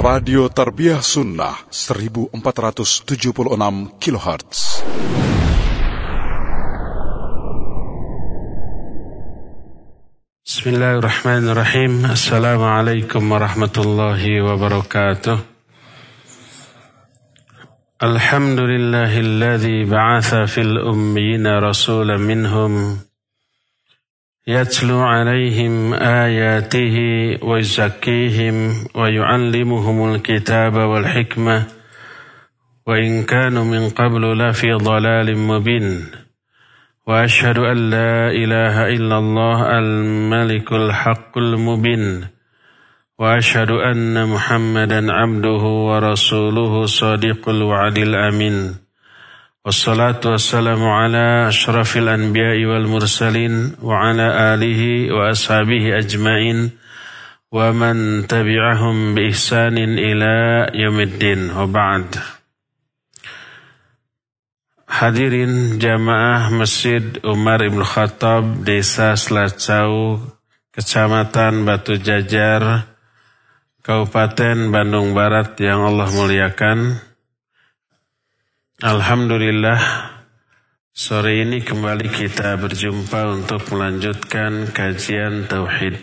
Radio Tarbiyah Sunnah 1476 kHz. Bismillahirrahmanirrahim. Assalamualaikum warahmatullahi wabarakatuh. Alhamdulillahilladzi ba'atha fil ummiyina rasulan minhum يتلو عليهم آياته ويزكيهم ويعلمهم الكتاب والحكمة وإن كانوا من قبل لفي ضلال مبين. وأشهد أن لا إله إلا الله الملك الحق المبين. وأشهد أن محمدا عبده ورسوله صادق الوعد الأمين. والصلاة والسلام على أشرف الأنبياء والمرسلين وعلى آله وأصحابه أجمعين ومن تبعهم بإحسان إلى يوم الدين وبعد Hadirin jamaah Masjid Umar Ibn Khattab Desa Selacau Kecamatan Batu Jajar Kabupaten Bandung Barat yang Allah muliakan Alhamdulillah sore ini kembali kita berjumpa untuk melanjutkan kajian tauhid.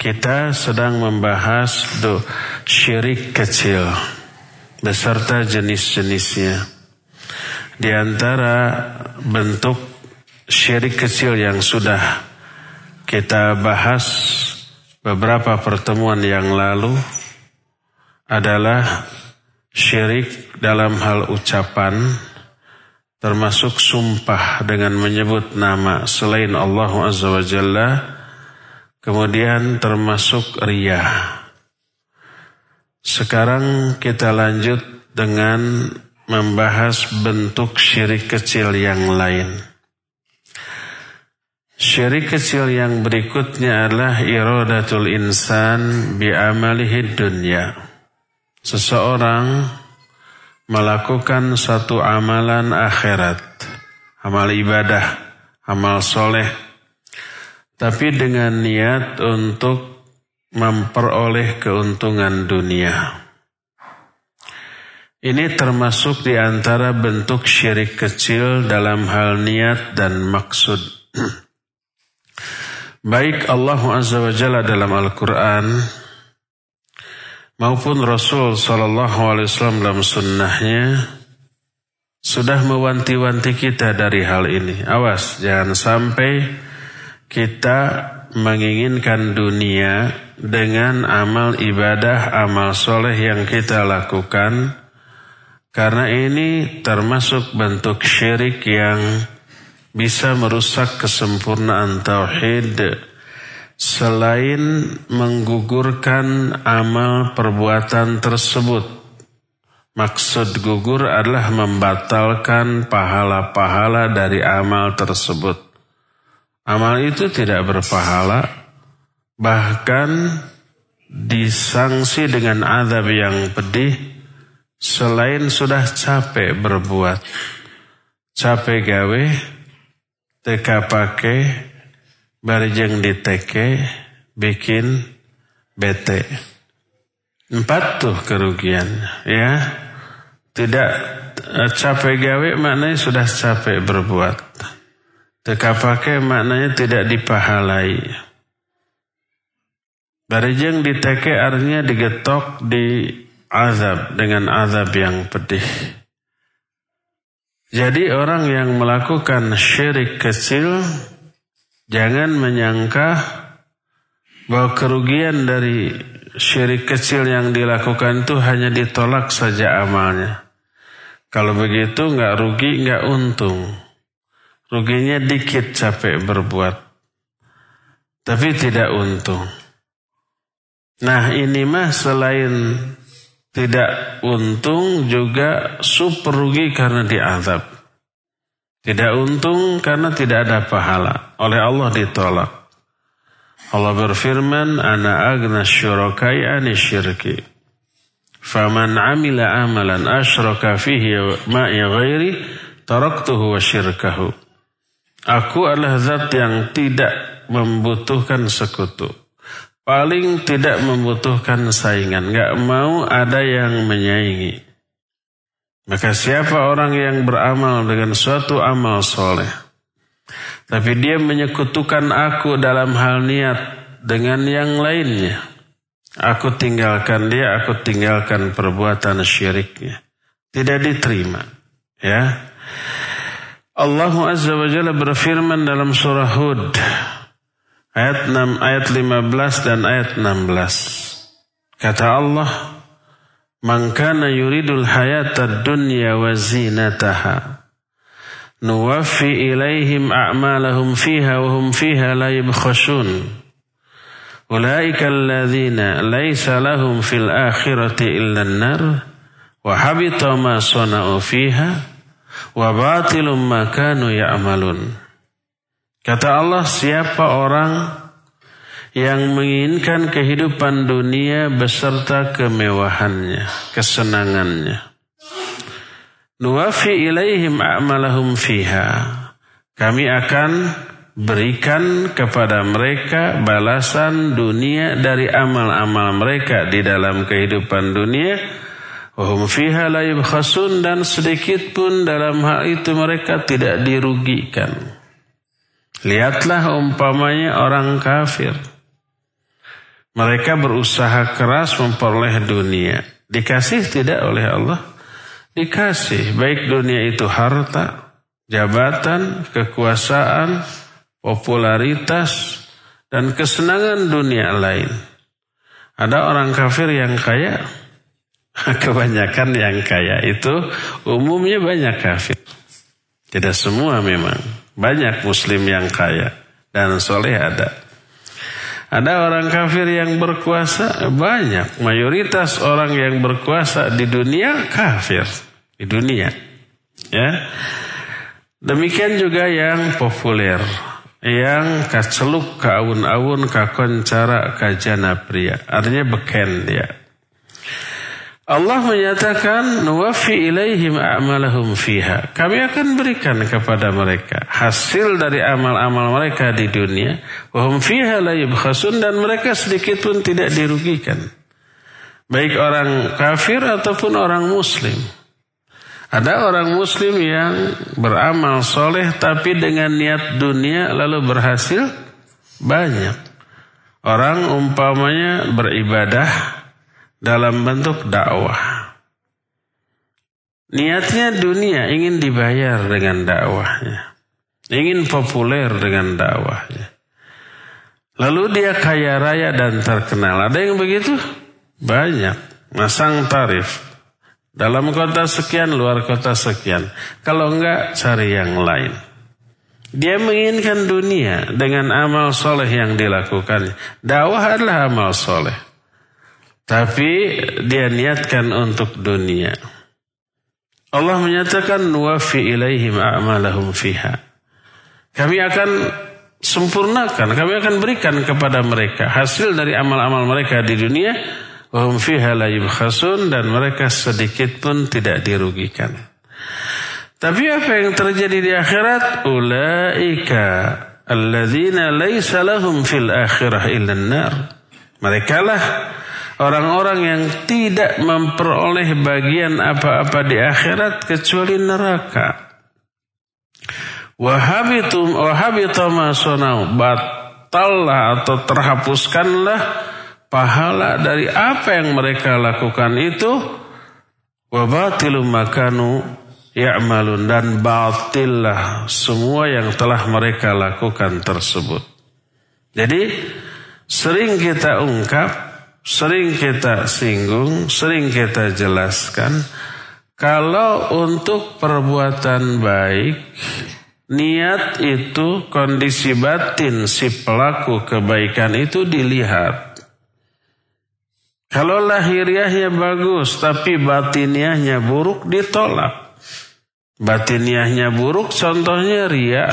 Kita sedang membahas do syirik kecil beserta jenis-jenisnya. Di antara bentuk syirik kecil yang sudah kita bahas beberapa pertemuan yang lalu adalah syirik dalam hal ucapan termasuk sumpah dengan menyebut nama selain Allah Azza wa Jalla kemudian termasuk ria sekarang kita lanjut dengan membahas bentuk syirik kecil yang lain. Syirik kecil yang berikutnya adalah iradatul insan bi amalihi dunya seseorang melakukan satu amalan akhirat, amal ibadah, amal soleh, tapi dengan niat untuk memperoleh keuntungan dunia. Ini termasuk di antara bentuk syirik kecil dalam hal niat dan maksud. Baik Allah Azza wa Jalla dalam Al-Quran maupun Rasul Shallallahu Alaihi Wasallam dalam sunnahnya sudah mewanti-wanti kita dari hal ini. Awas, jangan sampai kita menginginkan dunia dengan amal ibadah, amal soleh yang kita lakukan, karena ini termasuk bentuk syirik yang bisa merusak kesempurnaan tauhid selain menggugurkan amal perbuatan tersebut. Maksud gugur adalah membatalkan pahala-pahala dari amal tersebut. Amal itu tidak berpahala, bahkan disangsi dengan azab yang pedih selain sudah capek berbuat. Capek gawe, teka pakai, Barijeng diteke bikin bete. Empat tuh kerugian ya. Tidak eh, capek gawe maknanya sudah capek berbuat. Teka pakai maknanya tidak dipahalai. Barijeng diteke artinya digetok di azab dengan azab yang pedih. Jadi orang yang melakukan syirik kecil Jangan menyangka bahwa kerugian dari syirik kecil yang dilakukan itu hanya ditolak saja amalnya. Kalau begitu nggak rugi nggak untung. Ruginya dikit capek berbuat. Tapi tidak untung. Nah ini mah selain tidak untung juga super rugi karena diazab. Tidak untung karena tidak ada pahala. Oleh Allah ditolak. Allah berfirman, Ana agna syurakai ani syirki. Faman amila amalan asyraka fihi ma'i ghairi, taraktuhu wa syirkahu. Aku adalah zat yang tidak membutuhkan sekutu. paling tidak membutuhkan saingan, nggak mau ada yang menyaingi. Maka siapa orang yang beramal dengan suatu amal soleh, tapi dia menyekutukan aku dalam hal niat dengan yang lainnya, aku tinggalkan dia, aku tinggalkan perbuatan syiriknya. Tidak diterima. Ya. Allah Azza wa Jalla berfirman dalam surah Hud ayat 6 ayat 15 dan ayat 16. Kata Allah, "Man kana yuridul hayata dunya wa zinataha nuwaffi ilaihim a'malahum fiha wa hum fiha la yabkhashun." Ulaika alladhina laysa lahum fil akhirati illa an-nar wa habita ma sana'u fiha wa batilum ma kanu ya'malun. Kata Allah, siapa orang yang menginginkan kehidupan dunia beserta kemewahannya, kesenangannya. Nuwafi ilaihim a'malahum fiha. Kami akan berikan kepada mereka balasan dunia dari amal-amal mereka di dalam kehidupan dunia. Wahum fiha la dan sedikit pun dalam hal itu mereka tidak dirugikan. Lihatlah umpamanya orang kafir. Mereka berusaha keras memperoleh dunia. Dikasih tidak oleh Allah? Dikasih. Baik dunia itu harta, jabatan, kekuasaan, popularitas, dan kesenangan dunia lain. Ada orang kafir yang kaya, kebanyakan yang kaya itu umumnya banyak kafir. Tidak semua memang. Banyak muslim yang kaya dan soleh ada. Ada orang kafir yang berkuasa banyak. Mayoritas orang yang berkuasa di dunia kafir di dunia. Ya. Demikian juga yang populer, yang kaceluk kaun-aun kajana pria. Artinya beken dia. Allah menyatakan nuwafi ilaihim a'malahum fiha. Kami akan berikan kepada mereka hasil dari amal-amal mereka di dunia. Wahum fiha la yubkhasun dan mereka sedikit pun tidak dirugikan. Baik orang kafir ataupun orang muslim. Ada orang muslim yang beramal soleh tapi dengan niat dunia lalu berhasil banyak. Orang umpamanya beribadah dalam bentuk dakwah. Niatnya dunia ingin dibayar dengan dakwahnya. Ingin populer dengan dakwahnya. Lalu dia kaya raya dan terkenal. Ada yang begitu? Banyak. Masang tarif. Dalam kota sekian, luar kota sekian. Kalau enggak, cari yang lain. Dia menginginkan dunia dengan amal soleh yang dilakukan. Dakwah adalah amal soleh. Tapi dia niatkan untuk dunia. Allah menyatakan nuwafi ilaihim a'malahum fiha. Kami akan sempurnakan, kami akan berikan kepada mereka hasil dari amal-amal mereka di dunia. Wahum fiha la yubkhasun dan mereka sedikit pun tidak dirugikan. Tapi apa yang terjadi di akhirat? Ulaika alladzina laisa lahum fil akhirah illa nar. Mereka lah Orang-orang yang tidak memperoleh bagian apa-apa di akhirat kecuali neraka. Wahabitum wahabita sonau batallah atau terhapuskanlah pahala dari apa yang mereka lakukan itu wabatilum makanu ya'malun dan batillah semua yang telah mereka lakukan tersebut. Jadi sering kita ungkap sering kita singgung, sering kita jelaskan, kalau untuk perbuatan baik, niat itu kondisi batin si pelaku kebaikan itu dilihat. Kalau lahiriahnya bagus tapi batiniahnya buruk ditolak. Batiniahnya buruk contohnya ria.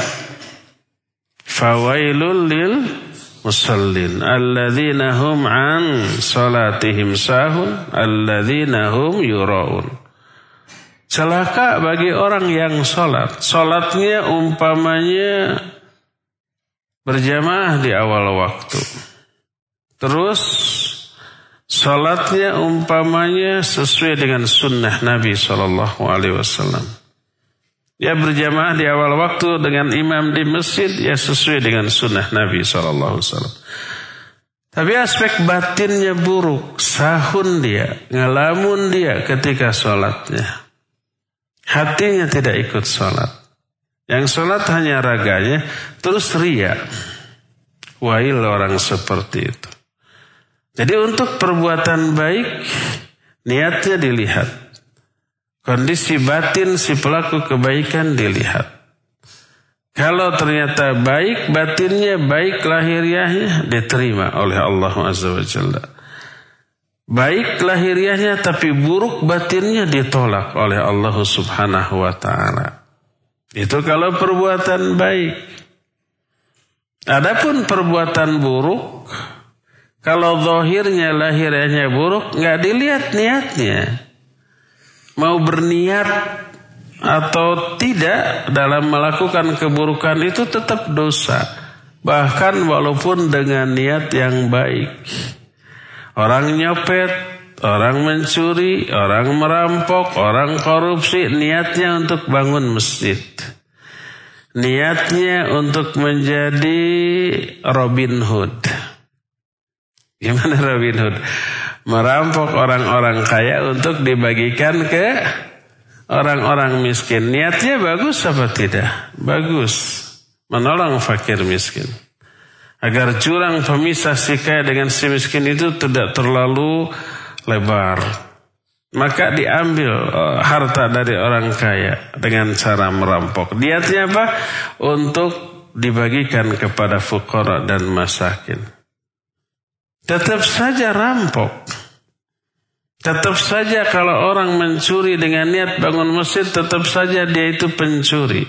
Fawailul lil musallin alladzina hum an salatihim sahun alladzina hum yuraun. Celaka bagi orang yang salat. Salatnya umpamanya berjamaah di awal waktu. Terus Salatnya umpamanya sesuai dengan sunnah Nabi Shallallahu Alaihi Wasallam. Ya berjamaah di awal waktu dengan imam di masjid ya sesuai dengan sunnah Nabi Wasallam. Tapi aspek batinnya buruk, sahun dia, ngelamun dia ketika sholatnya. Hatinya tidak ikut sholat. Yang sholat hanya raganya, terus ria. Wail orang seperti itu. Jadi untuk perbuatan baik, niatnya dilihat. Kondisi batin si pelaku kebaikan dilihat. Kalau ternyata baik batinnya, baik lahiriahnya diterima oleh Allah Azza wa Jalla. Baik lahiriahnya tapi buruk batinnya ditolak oleh Allah Subhanahu wa taala. Itu kalau perbuatan baik. Adapun perbuatan buruk, kalau zahirnya lahiriahnya buruk, nggak dilihat niatnya. Mau berniat atau tidak dalam melakukan keburukan itu tetap dosa. Bahkan walaupun dengan niat yang baik. Orang nyopet, orang mencuri, orang merampok, orang korupsi, niatnya untuk bangun masjid. Niatnya untuk menjadi Robin Hood. Gimana Robin Hood? Merampok orang-orang kaya untuk dibagikan ke orang-orang miskin. Niatnya bagus apa tidak? Bagus. Menolong fakir miskin. Agar jurang pemisah si kaya dengan si miskin itu tidak terlalu lebar. Maka diambil uh, harta dari orang kaya dengan cara merampok. Niatnya apa? Untuk dibagikan kepada fukara dan masakin. Tetap saja rampok. Tetap saja kalau orang mencuri dengan niat bangun masjid, tetap saja dia itu pencuri.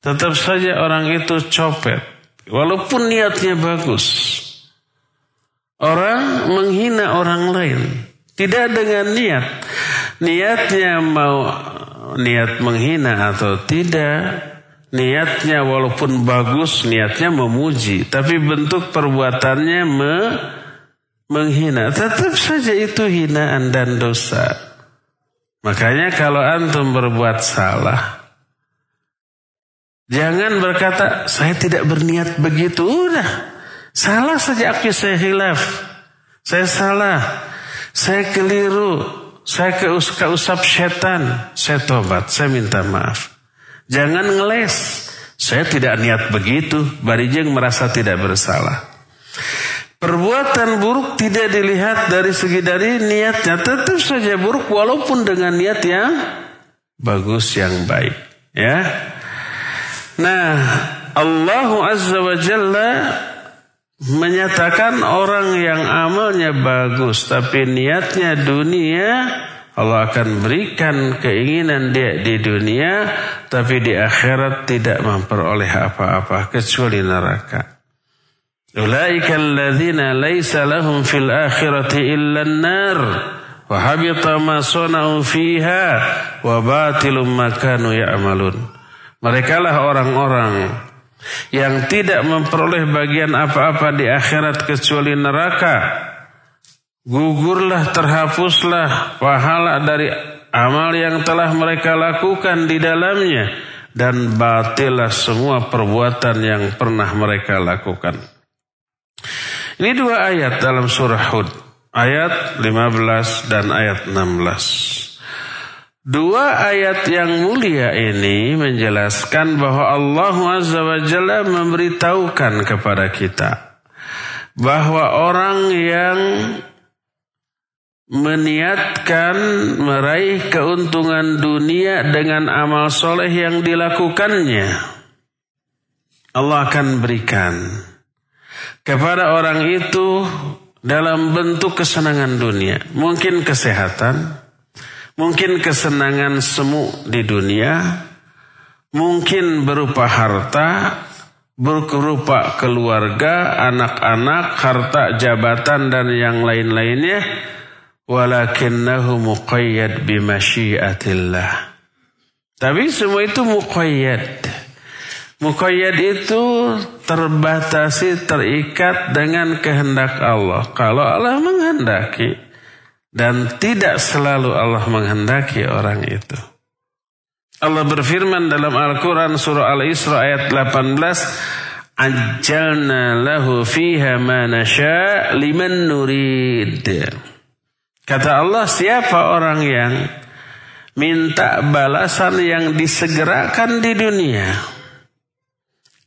Tetap saja orang itu copet. Walaupun niatnya bagus. Orang menghina orang lain. Tidak dengan niat. Niatnya mau niat menghina atau tidak. Niatnya walaupun bagus, niatnya memuji. Tapi bentuk perbuatannya me menghina, tetap saja itu hinaan dan dosa. Makanya kalau antum berbuat salah, jangan berkata saya tidak berniat begitu. Udah, salah saja aku saya hilaf. Saya salah, saya keliru, saya keusap setan, saya tobat, saya minta maaf. Jangan ngeles, saya tidak niat begitu, barijeng merasa tidak bersalah. Perbuatan buruk tidak dilihat dari segi dari niatnya. Tetap saja buruk walaupun dengan niat yang bagus yang baik. Ya. Nah, Allah Azza wa Jalla menyatakan orang yang amalnya bagus tapi niatnya dunia Allah akan berikan keinginan dia di dunia tapi di akhirat tidak memperoleh apa-apa kecuali neraka. Ulaika alladzina laisa lahum fil akhirati illa an-nar wa habita ma sana'u fiha wa batilum ma kanu ya'malun. Mereka lah orang-orang yang tidak memperoleh bagian apa-apa di akhirat kecuali neraka. Gugurlah terhapuslah pahala dari amal yang telah mereka lakukan di dalamnya dan batilah semua perbuatan yang pernah mereka lakukan. Ini dua ayat dalam surah Hud. Ayat 15 dan ayat 16. Dua ayat yang mulia ini menjelaskan bahwa Allah Azza wa Jalla memberitahukan kepada kita bahwa orang yang meniatkan meraih keuntungan dunia dengan amal soleh yang dilakukannya Allah akan berikan kepada orang itu dalam bentuk kesenangan dunia. Mungkin kesehatan, mungkin kesenangan semu di dunia, mungkin berupa harta, berupa keluarga, anak-anak, harta, jabatan dan yang lain-lainnya. Walakinnahu muqayyad bimasyiatillah. Tapi semua itu muqayyad Muqayyad itu terbatasi, terikat dengan kehendak Allah. Kalau Allah menghendaki dan tidak selalu Allah menghendaki orang itu. Allah berfirman dalam Al-Quran surah Al-Isra ayat 18. Ajjalna lahu fiha ma nasha liman nurid. Kata Allah siapa orang yang minta balasan yang disegerakan di dunia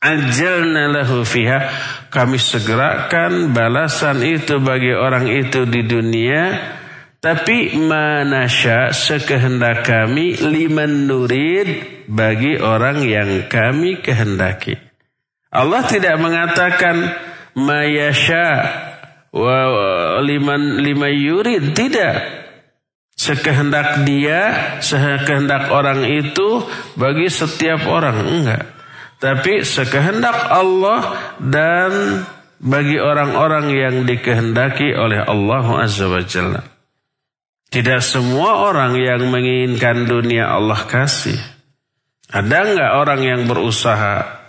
ajalna lahu fiha. Kami segerakan balasan itu bagi orang itu di dunia. Tapi manasya sekehendak kami liman nurid bagi orang yang kami kehendaki. Allah tidak mengatakan mayasya wa liman lima yurid. Tidak. Sekehendak dia sekehendak orang itu bagi setiap orang. Enggak tapi sekehendak Allah dan bagi orang-orang yang dikehendaki oleh Allah Azza wa Jalla. Tidak semua orang yang menginginkan dunia Allah kasih. Ada nggak orang yang berusaha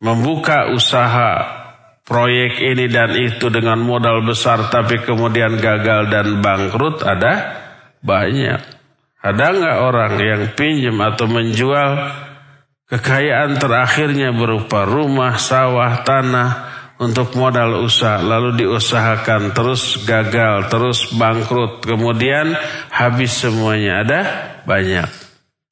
membuka usaha proyek ini dan itu dengan modal besar tapi kemudian gagal dan bangkrut? Ada banyak. Ada nggak orang yang pinjam atau menjual Kekayaan terakhirnya berupa rumah, sawah, tanah untuk modal usaha. Lalu diusahakan terus gagal, terus bangkrut. Kemudian habis semuanya. Ada banyak.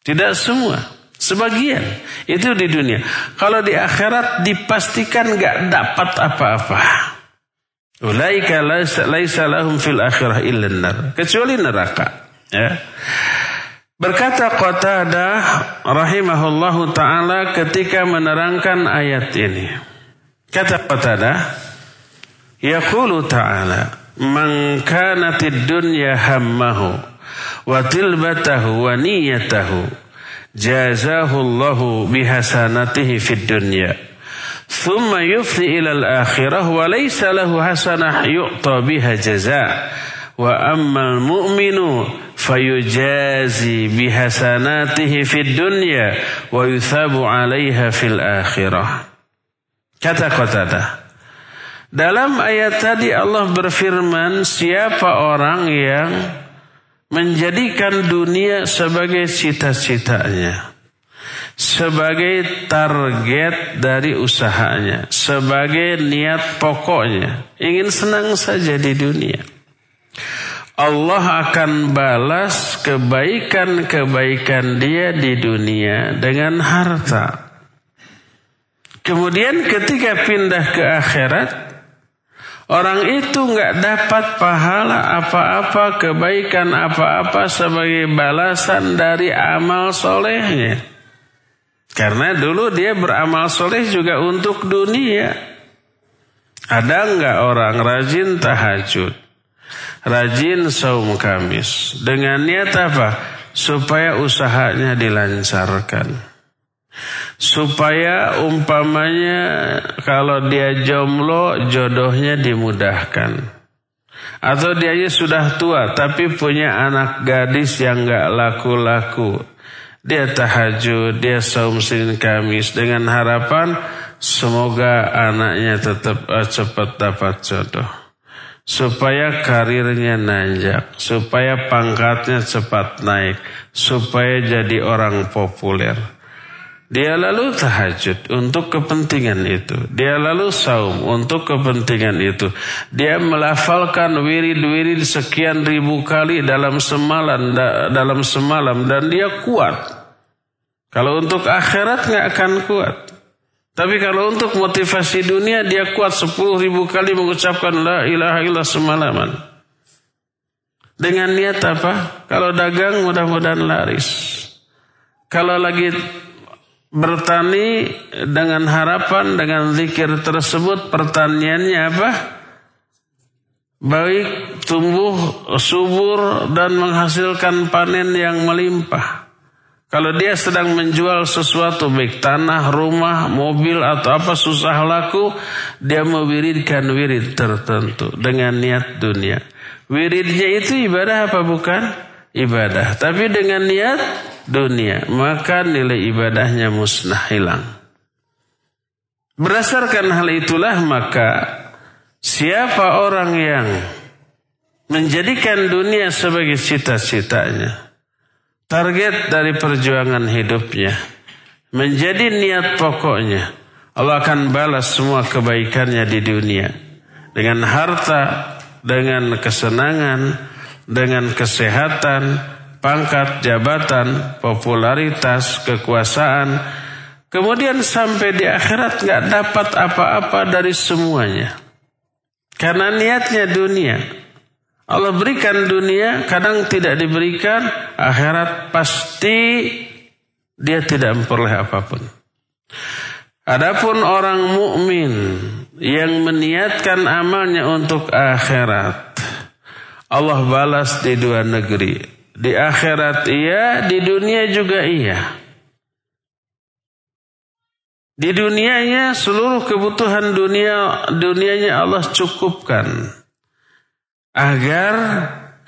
Tidak semua. Sebagian. Itu di dunia. Kalau di akhirat dipastikan gak dapat apa-apa. Ulaika laisa lahum fil akhirah illa Kecuali neraka. Ya. Berkata Qatadah rahimahullahu taala ketika menerangkan ayat ini. Kata Qatadah, yaqulu ta'ala, "Man kanatid dunya hammahu wa tilbatahu wa niyatahu, jazahu Allahu bihasanatihi fid dunya." ثم يفضي إلى الآخرة وليس له حسنة يؤطى بها جزاء وأما المؤمن fayujazi bihasanatihi fid dunya wa yuthabu 'alaiha fil akhirah. Kata Qatadah. Dalam ayat tadi Allah berfirman, siapa orang yang menjadikan dunia sebagai cita-citanya, sebagai target dari usahanya, sebagai niat pokoknya, ingin senang saja di dunia. Allah akan balas kebaikan-kebaikan dia di dunia dengan harta. Kemudian ketika pindah ke akhirat, orang itu nggak dapat pahala apa-apa, kebaikan apa-apa sebagai balasan dari amal solehnya. Karena dulu dia beramal soleh juga untuk dunia. Ada nggak orang rajin tahajud? Rajin saum kamis. Dengan niat apa? Supaya usahanya dilancarkan. Supaya umpamanya kalau dia jomblo jodohnya dimudahkan. Atau dia sudah tua tapi punya anak gadis yang gak laku-laku. Dia tahajud, dia saum Senin Kamis dengan harapan semoga anaknya tetap uh, cepat dapat jodoh supaya karirnya nanjak, supaya pangkatnya cepat naik, supaya jadi orang populer. Dia lalu tahajud untuk kepentingan itu. Dia lalu saum untuk kepentingan itu. Dia melafalkan wirid-wirid sekian ribu kali dalam semalam dalam semalam dan dia kuat. Kalau untuk akhirat nggak akan kuat. Tapi kalau untuk motivasi dunia dia kuat sepuluh ribu kali mengucapkan la ilaha illallah semalaman. Dengan niat apa? Kalau dagang mudah-mudahan laris. Kalau lagi bertani dengan harapan dengan zikir tersebut pertaniannya apa? Baik tumbuh subur dan menghasilkan panen yang melimpah. Kalau dia sedang menjual sesuatu baik tanah, rumah, mobil atau apa susah laku, dia mewiridkan wirid tertentu dengan niat dunia. Wiridnya itu ibadah apa bukan? Ibadah. Tapi dengan niat dunia, maka nilai ibadahnya musnah hilang. Berdasarkan hal itulah maka siapa orang yang menjadikan dunia sebagai cita-citanya, target dari perjuangan hidupnya, menjadi niat pokoknya, Allah akan balas semua kebaikannya di dunia dengan harta, dengan kesenangan, dengan kesehatan, pangkat, jabatan, popularitas, kekuasaan, Kemudian sampai di akhirat nggak dapat apa-apa dari semuanya. Karena niatnya dunia. Allah berikan dunia, kadang tidak diberikan, akhirat pasti dia tidak memperoleh apa pun. Adapun orang mukmin yang meniatkan amalnya untuk akhirat, Allah balas di dua negeri. Di akhirat iya, di dunia juga iya. Di dunianya seluruh kebutuhan dunia dunianya Allah cukupkan agar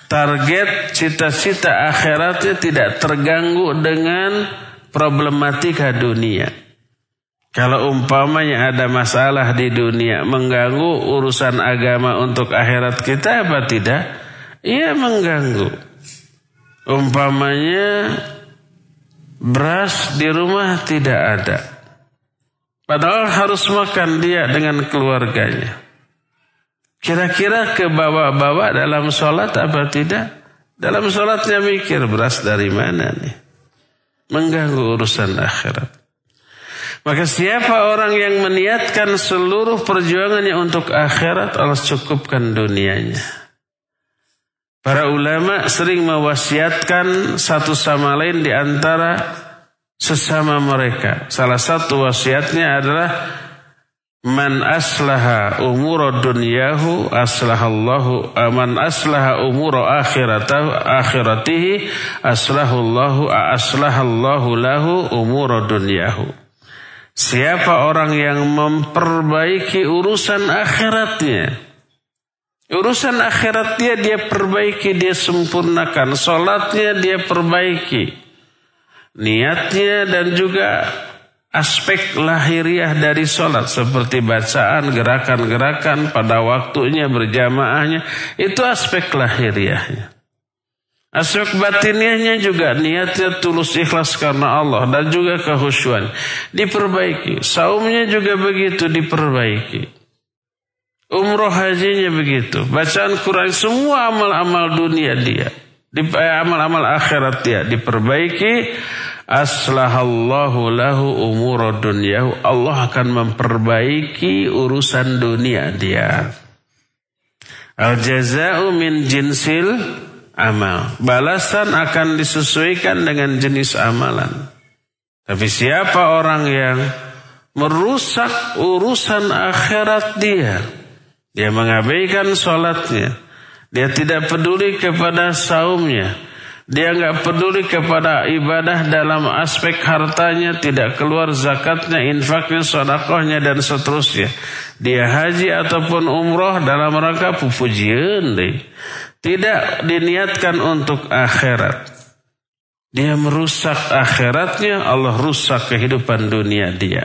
target cita-cita akhiratnya tidak terganggu dengan problematika dunia. Kalau umpamanya ada masalah di dunia mengganggu urusan agama untuk akhirat kita apa tidak? Iya mengganggu. Umpamanya beras di rumah tidak ada. Padahal harus makan dia dengan keluarganya. Kira-kira ke bawa-bawa dalam sholat apa tidak? Dalam sholatnya mikir beras dari mana nih? Mengganggu urusan akhirat. Maka siapa orang yang meniatkan seluruh perjuangannya untuk akhirat, Allah cukupkan dunianya. Para ulama sering mewasiatkan satu sama lain di antara sesama mereka. Salah satu wasiatnya adalah Man aslaha umur dunyahu aslahallahu man aslaha umur akhiratahu akhiratihi aslahallahu aslahallahu lahu umur dunyahu. Siapa orang yang memperbaiki urusan akhiratnya, urusan akhirat dia dia perbaiki, dia sempurnakan, solatnya dia perbaiki, niatnya dan juga aspek lahiriah dari sholat seperti bacaan, gerakan-gerakan pada waktunya berjamaahnya itu aspek lahiriahnya. Aspek batiniahnya juga niatnya tulus ikhlas karena Allah dan juga kehusuan diperbaiki. Saumnya juga begitu diperbaiki. Umroh hajinya begitu. Bacaan Quran semua amal-amal dunia dia. Eh, amal-amal akhirat dia diperbaiki aslahallahu lahu umur dunyahu Allah akan memperbaiki urusan dunia dia. Al jazau min jinsil amal. Balasan akan disesuaikan dengan jenis amalan. Tapi siapa orang yang merusak urusan akhirat dia? Dia mengabaikan sholatnya dia tidak peduli kepada saumnya. Dia nggak peduli kepada ibadah dalam aspek hartanya, tidak keluar zakatnya, infaknya, sodakohnya, dan seterusnya. Dia haji ataupun umroh dalam rangka pupujian deh. Tidak diniatkan untuk akhirat. Dia merusak akhiratnya, Allah rusak kehidupan dunia dia.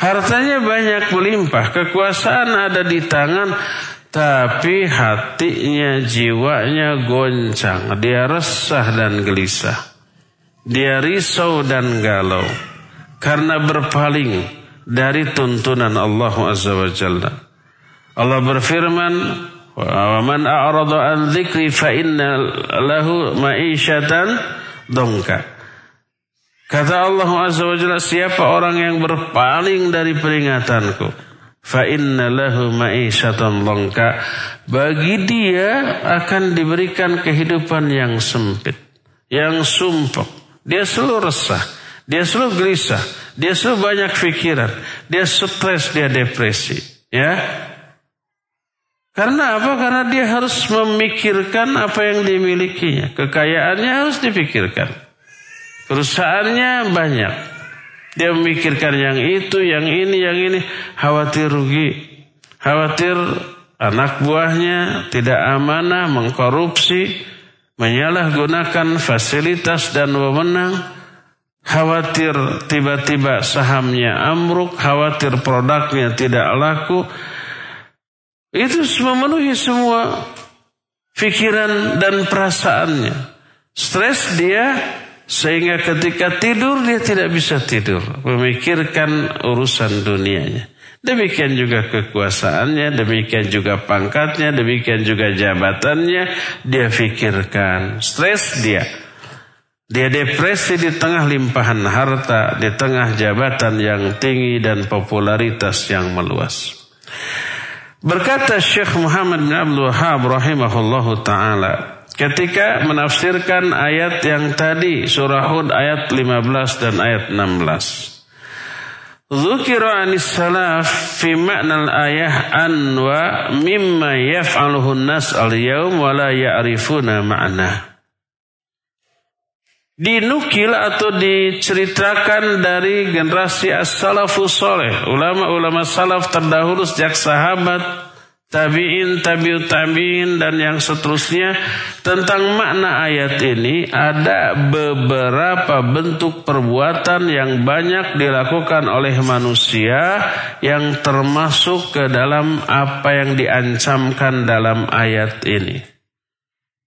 Hartanya banyak melimpah, kekuasaan ada di tangan, tapi hatinya, jiwanya goncang. Dia resah dan gelisah. Dia risau dan galau. Karena berpaling dari tuntunan Allah Azza wa Jalla. Allah berfirman, "Wa man a'rada an dzikri fa inna lahu ma'isyatan dongka." Kata Allah Azza wa Jalla, siapa orang yang berpaling dari peringatanku, fa inna lahu longka bagi dia akan diberikan kehidupan yang sempit yang sumpah dia selalu resah dia selalu gelisah dia selalu banyak pikiran dia stres dia depresi ya karena apa? Karena dia harus memikirkan apa yang dimilikinya. Kekayaannya harus dipikirkan. Perusahaannya banyak. Dia memikirkan yang itu, yang ini, yang ini. Khawatir rugi. Khawatir anak buahnya tidak amanah, mengkorupsi, menyalahgunakan fasilitas dan wewenang. khawatir tiba-tiba sahamnya amruk, khawatir produknya tidak laku. Itu memenuhi semua pikiran dan perasaannya. Stres dia sehingga ketika tidur dia tidak bisa tidur, memikirkan urusan dunianya. Demikian juga kekuasaannya, demikian juga pangkatnya, demikian juga jabatannya, dia pikirkan. Stres dia. Dia depresi di tengah limpahan harta, di tengah jabatan yang tinggi dan popularitas yang meluas. Berkata Syekh Muhammad bin Abdul Wahab rahimahullahu taala ketika menafsirkan ayat yang tadi surah Hud ayat 15 dan ayat 16. Zukira anis salaf fi makna ayah an wa mimma yaf'aluhu nas al-yawm wa la ya'rifuna ma'na. Dinukil atau diceritakan dari generasi as-salafus soleh. Ulama-ulama salaf terdahulu sejak sahabat tabi'in, tabi'ut tabi'in dan yang seterusnya tentang makna ayat ini ada beberapa bentuk perbuatan yang banyak dilakukan oleh manusia yang termasuk ke dalam apa yang diancamkan dalam ayat ini.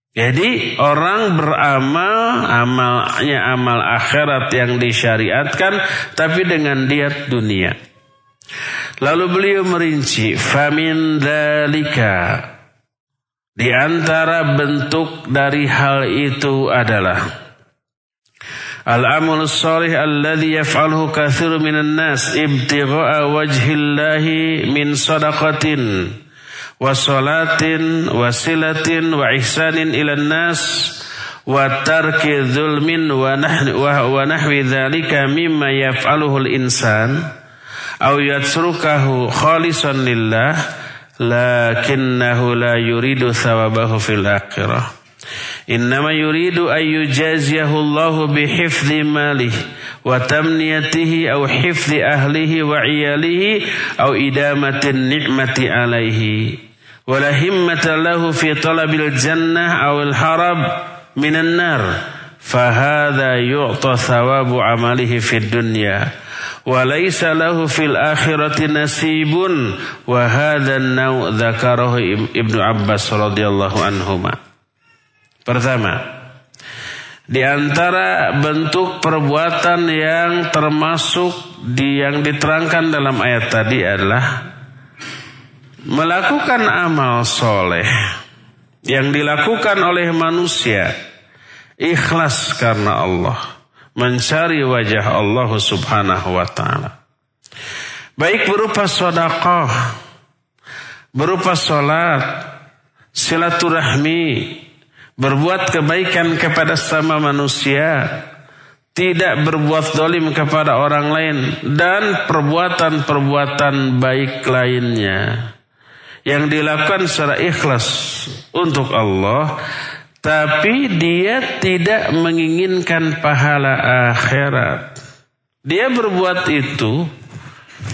Jadi orang beramal amalnya amal akhirat yang disyariatkan tapi dengan diet dunia. Lalu beliau merinci famin dalika di antara bentuk dari hal itu adalah Al-amal salih alladhi yaf'alhu kathiru minan nas ibtigha'a wajhillahi min sadaqatin wa salatin wa silatin wa ihsanin ilan nas wa tarki dhulmin wa nahwi dhalika mimma yaf'aluhu al-insan au yatsrukahu khalisan lillah lakinnahu la yuridu thawabahu fil akhirah. Innama yuridu an yujaziyahu Allah bihifdhi malihi wa tamniyatihi au hifdhi ahlihi wa iyalihi au idamatin ni'mati alaihi. Wala himmata lahu fi talabil jannah au al harab minan nar. Fahadha yu'ta thawabu amalihi fid wa له في fil نصيب nasibun wa nau' dzakarahu Ibnu Abbas radhiyallahu. Pertama, di antara bentuk perbuatan yang termasuk di yang diterangkan dalam ayat tadi adalah melakukan amal soleh yang dilakukan oleh manusia ikhlas karena Allah mencari wajah Allah Subhanahu wa taala. Baik berupa sedekah, berupa salat, silaturahmi, berbuat kebaikan kepada sama manusia, tidak berbuat dolim kepada orang lain, dan perbuatan-perbuatan baik lainnya yang dilakukan secara ikhlas untuk Allah tapi dia tidak menginginkan pahala akhirat. Dia berbuat itu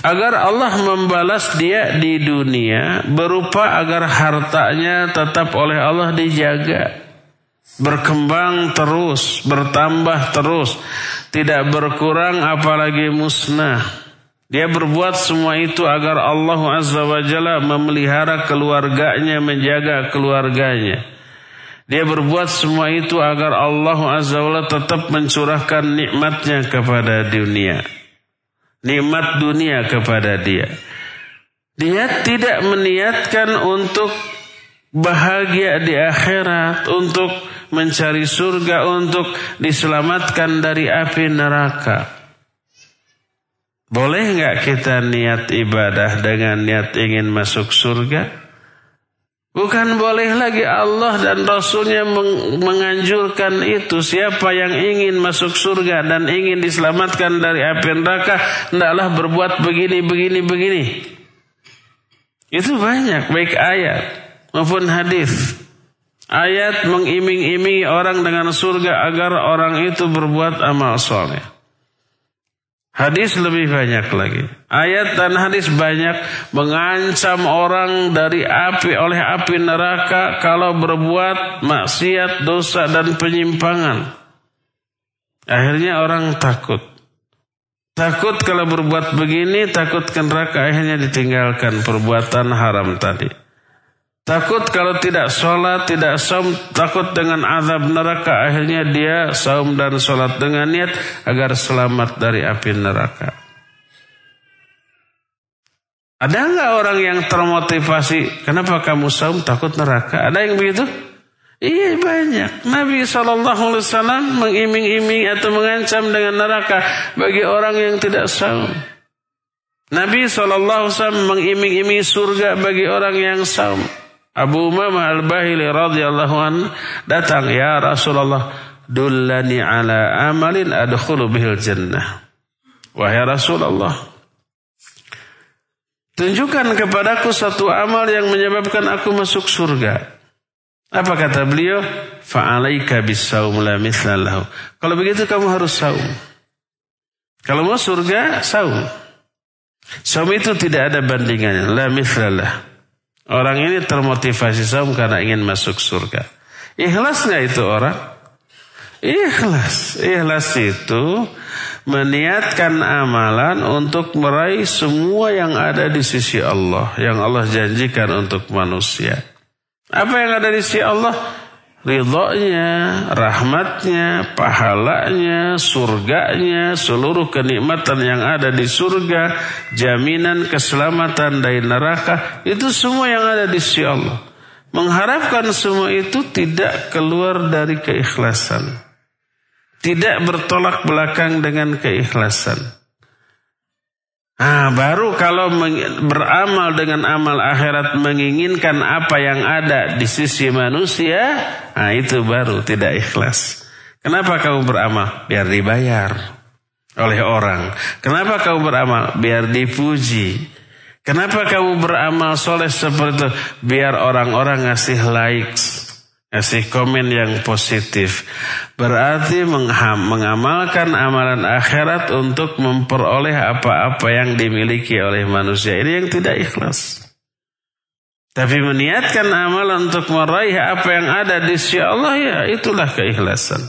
agar Allah membalas dia di dunia berupa agar hartanya tetap oleh Allah dijaga. Berkembang terus, bertambah terus, tidak berkurang apalagi musnah. Dia berbuat semua itu agar Allah Azza wa Jalla memelihara keluarganya, menjaga keluarganya. Dia berbuat semua itu agar Allah Azza wa tetap mencurahkan nikmatnya kepada dunia. Nikmat dunia kepada dia. Dia tidak meniatkan untuk bahagia di akhirat, untuk mencari surga, untuk diselamatkan dari api neraka. Boleh nggak kita niat ibadah dengan niat ingin masuk surga? Bukan boleh lagi Allah dan Rasulnya menganjurkan itu. Siapa yang ingin masuk surga dan ingin diselamatkan dari api neraka, hendaklah berbuat begini, begini, begini. Itu banyak, baik ayat maupun hadis. Ayat mengiming-imingi orang dengan surga agar orang itu berbuat amal soleh. Hadis lebih banyak lagi. Ayat dan hadis banyak mengancam orang dari api oleh api neraka kalau berbuat maksiat, dosa dan penyimpangan. Akhirnya orang takut. Takut kalau berbuat begini, takut ke neraka akhirnya ditinggalkan perbuatan haram tadi. Takut kalau tidak sholat, tidak saum, takut dengan azab neraka. Akhirnya dia saum dan sholat dengan niat agar selamat dari api neraka. Ada nggak orang yang termotivasi? Kenapa kamu saum takut neraka? Ada yang begitu? Iya banyak. Nabi SAW mengiming-iming atau mengancam dengan neraka bagi orang yang tidak saum. Nabi SAW mengiming-iming surga bagi orang yang saum. Abu Umamah Al-Bahili radhiyallahu an datang ya Rasulullah dullani ala amalin adkhulu bihil jannah. Wahai Rasulullah tunjukkan kepadaku satu amal yang menyebabkan aku masuk surga. Apa kata beliau? Fa'alaika bisawm la mithlalahu. Kalau begitu kamu harus saum. Kalau mau surga, saum. Saum itu tidak ada bandingannya. La mithlalah. Orang ini termotivasi saum karena ingin masuk surga. Ikhlas nggak itu orang? Ikhlas. Ikhlas itu meniatkan amalan untuk meraih semua yang ada di sisi Allah. Yang Allah janjikan untuk manusia. Apa yang ada di sisi Allah? Ridhonya, rahmatnya, pahalanya, surganya, seluruh kenikmatan yang ada di surga, jaminan keselamatan dari neraka, itu semua yang ada di sisi Allah. Mengharapkan semua itu tidak keluar dari keikhlasan. Tidak bertolak belakang dengan keikhlasan. Ah, baru kalau beramal dengan amal akhirat menginginkan apa yang ada di sisi manusia, ah itu baru tidak ikhlas. Kenapa kamu beramal? Biar dibayar oleh orang. Kenapa kamu beramal? Biar dipuji. Kenapa kamu beramal soleh seperti itu? Biar orang-orang ngasih likes. Kasih komen yang positif. Berarti mengamalkan amalan akhirat untuk memperoleh apa-apa yang dimiliki oleh manusia. Ini yang tidak ikhlas. Tapi meniatkan amalan untuk meraih apa yang ada di sisi Allah ya itulah keikhlasan.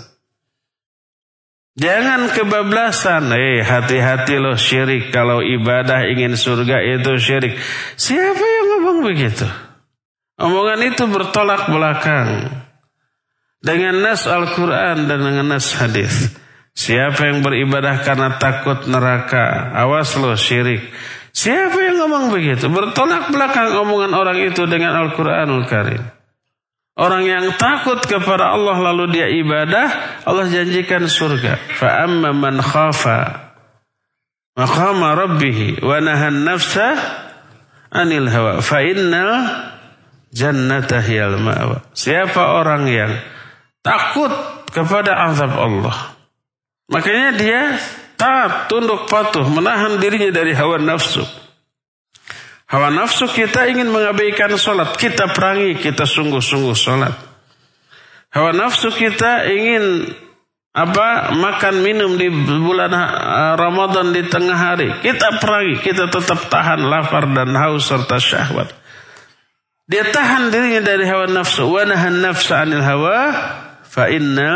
Jangan kebablasan. Eh hati-hati loh syirik. Kalau ibadah ingin surga itu syirik. Siapa yang ngomong begitu? Omongan itu bertolak belakang dengan nas Al-Quran dan dengan nas hadis. Siapa yang beribadah karena takut neraka, awas lo syirik. Siapa yang ngomong begitu? Bertolak belakang omongan orang itu dengan Al-Quranul Karim. Orang yang takut kepada Allah lalu dia ibadah, Allah janjikan surga. Fa'amma man khafa maqama rabbih wa nahan nafsa anil hawa fa jannata ma'wa. Siapa orang yang takut kepada azab Allah. Makanya dia taat, tunduk patuh, menahan dirinya dari hawa nafsu. Hawa nafsu kita ingin mengabaikan sholat, kita perangi, kita sungguh-sungguh sholat. Hawa nafsu kita ingin apa makan minum di bulan Ramadan di tengah hari. Kita perangi, kita tetap tahan lapar dan haus serta syahwat. Dia tahan dirinya dari hawa nafsu. Wa nahan anil hawa fa inna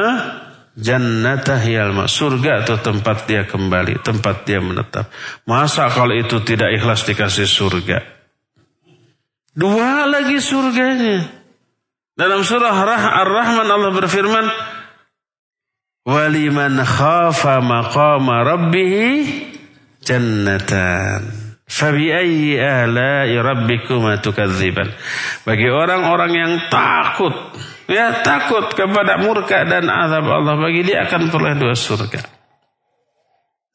jannata hiyal surga itu tempat dia kembali, tempat dia menetap. Masa kalau itu tidak ikhlas dikasih surga? Dua lagi surganya. Dalam surah Ar-Rahman Allah berfirman, "Waliman khafa maqama rabbih jannatan." Fabi'ayyi rabbikuma tukadziban. Bagi orang-orang yang takut, ya takut kepada murka dan azab Allah, bagi dia akan peroleh dua surga.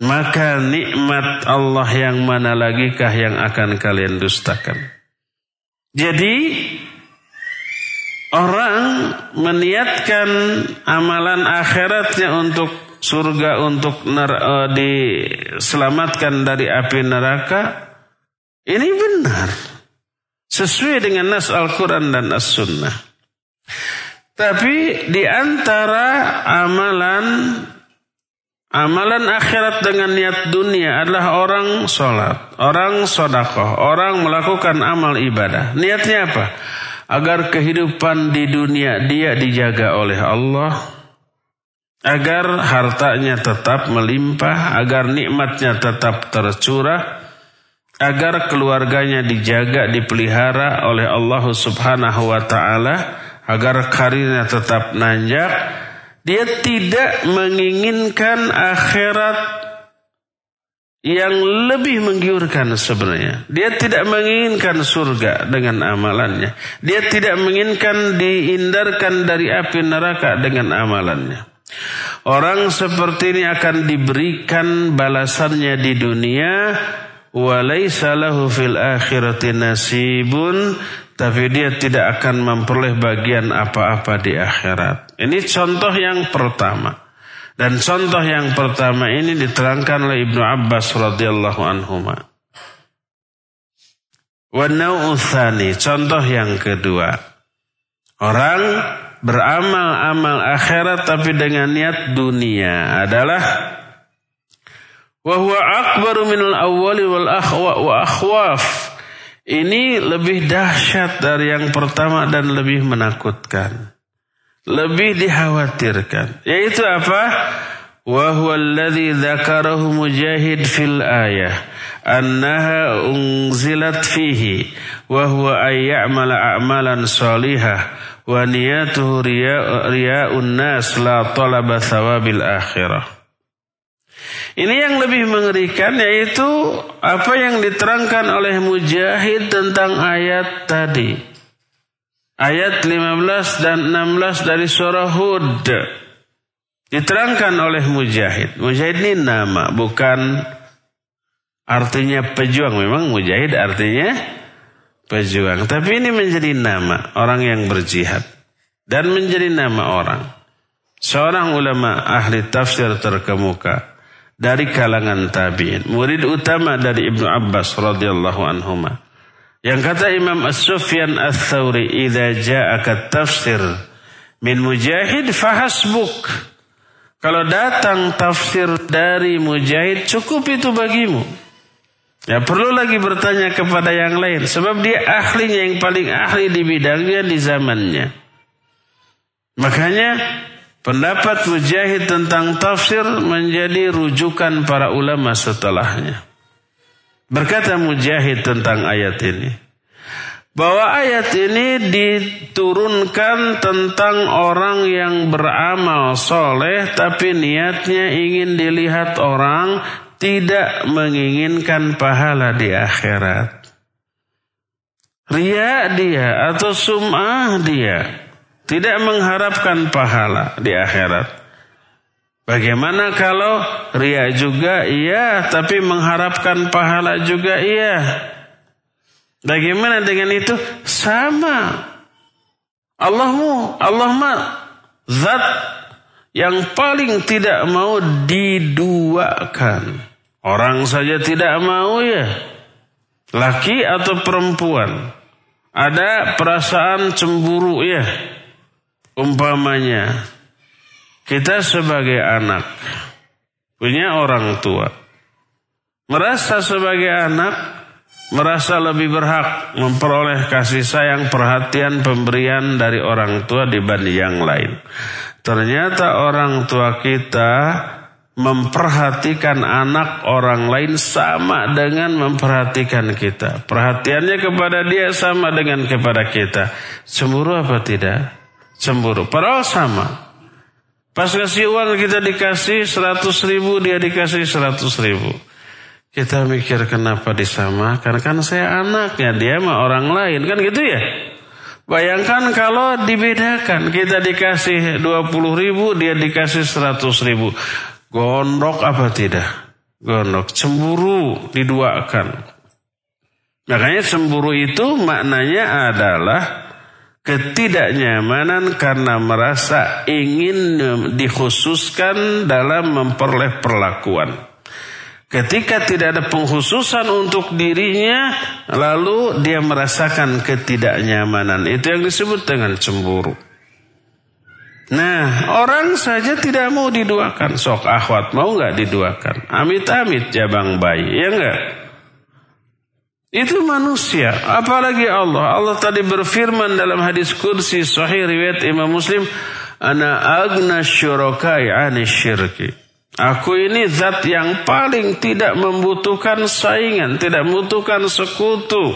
Maka nikmat Allah yang mana lagikah yang akan kalian dustakan? Jadi orang meniatkan amalan akhiratnya untuk surga untuk uh, diselamatkan dari api neraka ini benar. Sesuai dengan nas Al-Quran dan As-Sunnah. Tapi di antara amalan amalan akhirat dengan niat dunia adalah orang sholat, orang sodakoh, orang melakukan amal ibadah. Niatnya apa? Agar kehidupan di dunia dia dijaga oleh Allah, agar hartanya tetap melimpah, agar nikmatnya tetap tercurah, agar keluarganya dijaga, dipelihara oleh Allah Subhanahu wa taala, agar karirnya tetap nanjak, dia tidak menginginkan akhirat yang lebih menggiurkan sebenarnya. Dia tidak menginginkan surga dengan amalannya. Dia tidak menginginkan dihindarkan dari api neraka dengan amalannya. Orang seperti ini akan diberikan balasannya di dunia walaysa lahu fil akhirati nasibun tapi dia tidak akan memperoleh bagian apa-apa di akhirat. Ini contoh yang pertama. Dan contoh yang pertama ini diterangkan oleh Ibnu Abbas radhiyallahu anhu. Wanau'uthani, contoh yang kedua. Orang beramal-amal akhirat tapi dengan niat dunia adalah wahwa akbaru minal awwali wal akhwa wa akhwaf. Ini lebih dahsyat dari yang pertama dan lebih menakutkan. Lebih dikhawatirkan. Yaitu apa? Wa huwa alladhi dzakarahu mujahid fil ayah. Annaha unzilat fihi. Wa huwa ay ya'mala a'malan salihah wa niyatuhu riya'un nas la talaba thawabil akhirah ini yang lebih mengerikan yaitu apa yang diterangkan oleh Mujahid tentang ayat tadi ayat 15 dan 16 dari surah Hud diterangkan oleh Mujahid. Mujahid ini nama bukan artinya pejuang. Memang Mujahid artinya pejuang, tapi ini menjadi nama orang yang berjihad dan menjadi nama orang. Seorang ulama ahli tafsir terkemuka dari kalangan tabi'in, murid utama dari Ibnu Abbas radhiyallahu anhuma. Yang kata Imam As-Sufyan As-Thawri, "Idza ja'aka tafsir min Mujahid fahasbuk." Kalau datang tafsir dari Mujahid, cukup itu bagimu. Ya perlu lagi bertanya kepada yang lain. Sebab dia ahlinya yang paling ahli di bidangnya di zamannya. Makanya pendapat Mujahid tentang tafsir menjadi rujukan para ulama setelahnya. Berkata Mujahid tentang ayat ini. Bahwa ayat ini diturunkan tentang orang yang beramal soleh tapi niatnya ingin dilihat orang tidak menginginkan pahala di akhirat. Ria dia atau sum'ah dia tidak mengharapkan pahala di akhirat. Bagaimana kalau ria juga iya, tapi mengharapkan pahala juga iya. Bagaimana dengan itu? Sama. Allahmu, Allah mah zat yang paling tidak mau diduakan. Orang saja tidak mau ya. Laki atau perempuan. Ada perasaan cemburu ya. Umpamanya kita sebagai anak punya orang tua. Merasa sebagai anak merasa lebih berhak memperoleh kasih sayang, perhatian, pemberian dari orang tua dibanding yang lain. Ternyata orang tua kita memperhatikan anak orang lain sama dengan memperhatikan kita. Perhatiannya kepada dia sama dengan kepada kita. Cemburu apa tidak? Cemburu. Padahal sama. Pas kasih uang kita dikasih 100 ribu, dia dikasih 100 ribu. Kita mikir kenapa disamakan, kan saya anaknya, dia mah orang lain, kan gitu ya. Bayangkan kalau dibedakan, kita dikasih 20 ribu, dia dikasih 100 ribu. Gondok apa tidak? Gondok, cemburu diduakan. Makanya cemburu itu maknanya adalah ketidaknyamanan karena merasa ingin dikhususkan dalam memperoleh perlakuan. Ketika tidak ada penghususan untuk dirinya, lalu dia merasakan ketidaknyamanan. Itu yang disebut dengan cemburu. Nah, orang saja tidak mau diduakan. Sok akhwat mau nggak diduakan? Amit-amit jabang bayi, ya enggak? Itu manusia, apalagi Allah. Allah tadi berfirman dalam hadis kursi sahih riwayat Imam Muslim, Ana agna syurakai syirki. Aku ini zat yang paling tidak membutuhkan saingan, tidak membutuhkan sekutu.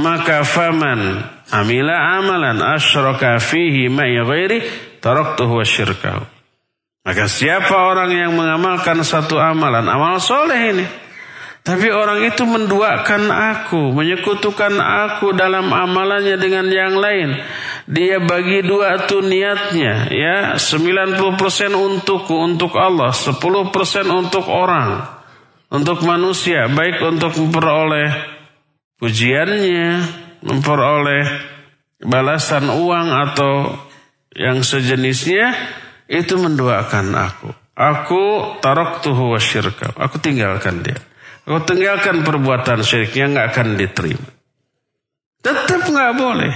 Maka faman amila amalan asyraka fihi ma'i ghairi taraktuhu wa syirkahu. Maka siapa orang yang mengamalkan satu amalan, amal soleh ini, tapi orang itu menduakan aku, menyekutukan aku dalam amalannya dengan yang lain. Dia bagi dua tuh niatnya, ya 90% untukku, untuk Allah, 10% untuk orang, untuk manusia, baik untuk memperoleh pujiannya, memperoleh balasan uang atau yang sejenisnya, itu menduakan aku. Aku tarok tuhu wa Aku tinggalkan dia. Kau tinggalkan perbuatan syirik yang nggak akan diterima. Tetap nggak boleh.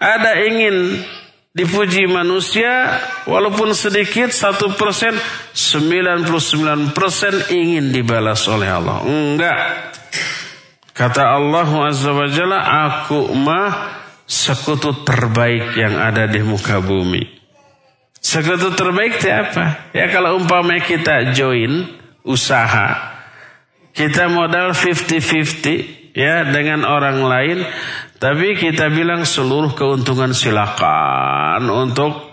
Ada ingin dipuji manusia walaupun sedikit satu persen sembilan puluh sembilan persen ingin dibalas oleh Allah enggak kata Allah azza wajalla aku mah sekutu terbaik yang ada di muka bumi sekutu terbaik itu apa ya kalau umpama kita join usaha kita modal 50-50 ya dengan orang lain, tapi kita bilang seluruh keuntungan silakan untuk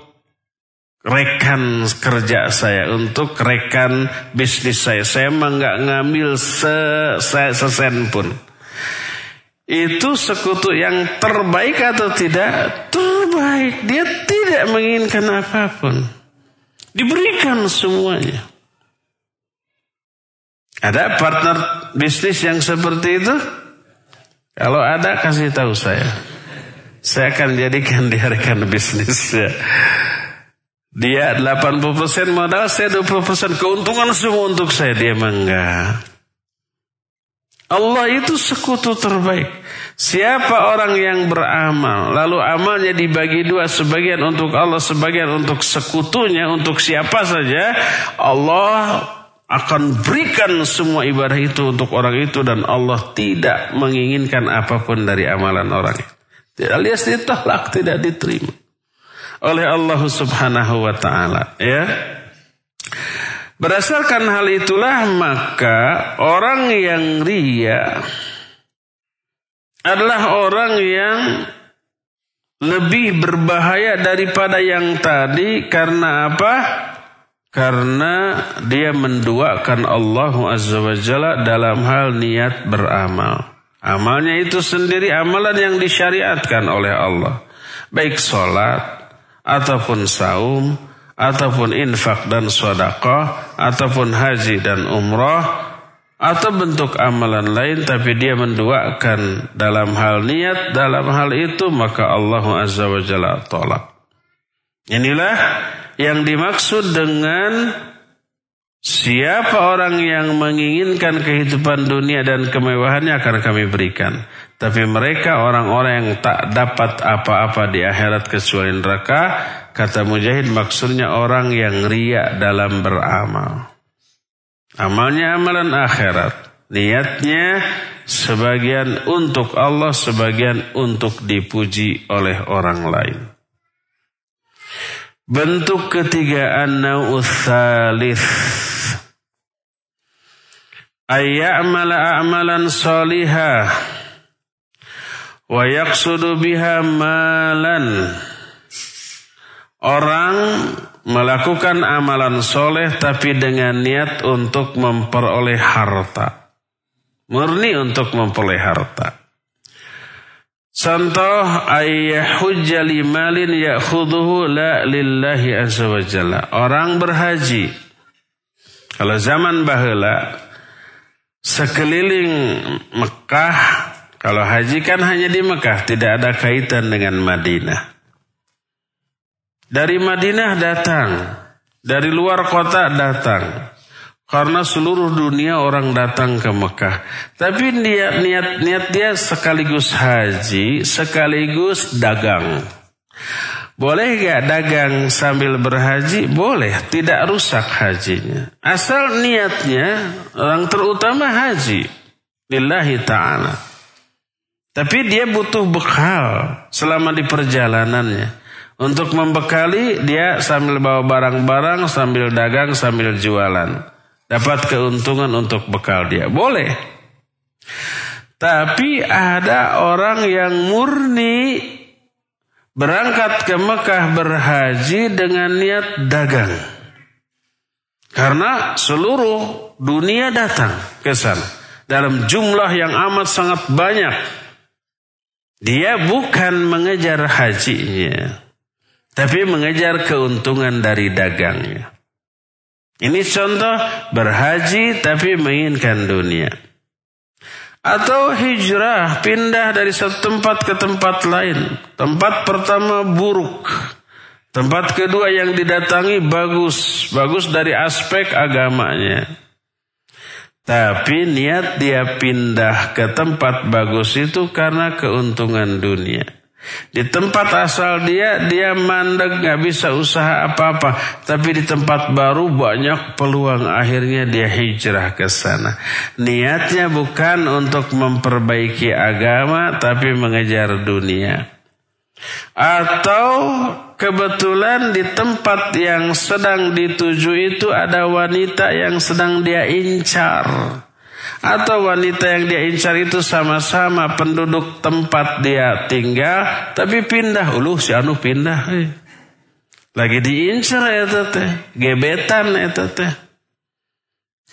rekan kerja saya, untuk rekan bisnis saya. Saya emang nggak ngambil se, se sesen pun. Itu sekutu yang terbaik atau tidak? Terbaik. Dia tidak menginginkan apa pun. Diberikan semuanya. Ada partner bisnis yang seperti itu? Kalau ada kasih tahu saya. Saya akan jadikan dia rekan bisnis ya. Dia 80% modal, saya 20% keuntungan semua untuk saya. Dia mangga. Allah itu sekutu terbaik. Siapa orang yang beramal, lalu amalnya dibagi dua, sebagian untuk Allah, sebagian untuk sekutunya, untuk siapa saja, Allah akan berikan semua ibadah itu untuk orang itu dan Allah tidak menginginkan apa pun dari amalan orang itu. Alias ditolak, tidak diterima oleh Allah Subhanahu wa taala, ya. Berdasarkan hal itulah maka orang yang ria adalah orang yang lebih berbahaya daripada yang tadi karena apa? Karena dia menduakan Allah Azza wa Jalla dalam hal niat beramal. Amalnya itu sendiri amalan yang disyariatkan oleh Allah. Baik sholat, ataupun saum, ataupun infak dan sedekah, ataupun haji dan umrah, atau bentuk amalan lain tapi dia menduakan dalam hal niat dalam hal itu maka Allah Azza wa Jalla tolak. Inilah yang dimaksud dengan siapa orang yang menginginkan kehidupan dunia dan kemewahannya akan kami berikan. Tapi mereka orang-orang yang tak dapat apa-apa di akhirat kecuali neraka. Kata Mujahid maksudnya orang yang riak dalam beramal. Amalnya amalan akhirat. Niatnya sebagian untuk Allah, sebagian untuk dipuji oleh orang lain. Bentuk ketiga an-nau'us salis. Ayya'mala a'malan salihah wa yaqsudu biha malan. Orang melakukan amalan soleh tapi dengan niat untuk memperoleh harta. Murni untuk memperoleh harta. Contoh ayah hujjali malin ya'khuduhu la lillahi azza wa jalla. Orang berhaji. Kalau zaman bahula sekeliling Mekah kalau haji kan hanya di Mekah, tidak ada kaitan dengan Madinah. Dari Madinah datang, dari luar kota datang. Karena seluruh dunia orang datang ke Mekah. Tapi niat niat niat dia sekaligus haji, sekaligus dagang. Boleh gak dagang sambil berhaji? Boleh, tidak rusak hajinya. Asal niatnya orang terutama haji. Lillahi ta'ala. Tapi dia butuh bekal selama di perjalanannya. Untuk membekali dia sambil bawa barang-barang, sambil dagang, sambil jualan. Dapat keuntungan untuk bekal dia. Boleh. Tapi ada orang yang murni berangkat ke Mekah berhaji dengan niat dagang. Karena seluruh dunia datang ke sana dalam jumlah yang amat sangat banyak. Dia bukan mengejar hajinya tapi mengejar keuntungan dari dagangnya. Ini contoh berhaji tapi menginginkan dunia. Atau hijrah, pindah dari satu tempat ke tempat lain. Tempat pertama buruk. Tempat kedua yang didatangi bagus. Bagus dari aspek agamanya. Tapi niat dia pindah ke tempat bagus itu karena keuntungan dunia. Di tempat asal dia, dia mandek nggak bisa usaha apa-apa. Tapi di tempat baru banyak peluang. Akhirnya dia hijrah ke sana. Niatnya bukan untuk memperbaiki agama, tapi mengejar dunia. Atau kebetulan di tempat yang sedang dituju itu ada wanita yang sedang dia incar. Atau wanita yang dia incar itu sama-sama penduduk tempat dia tinggal, tapi pindah. Ulu si anu pindah. Eh. Lagi diincar ya teh, gebetan ya teh.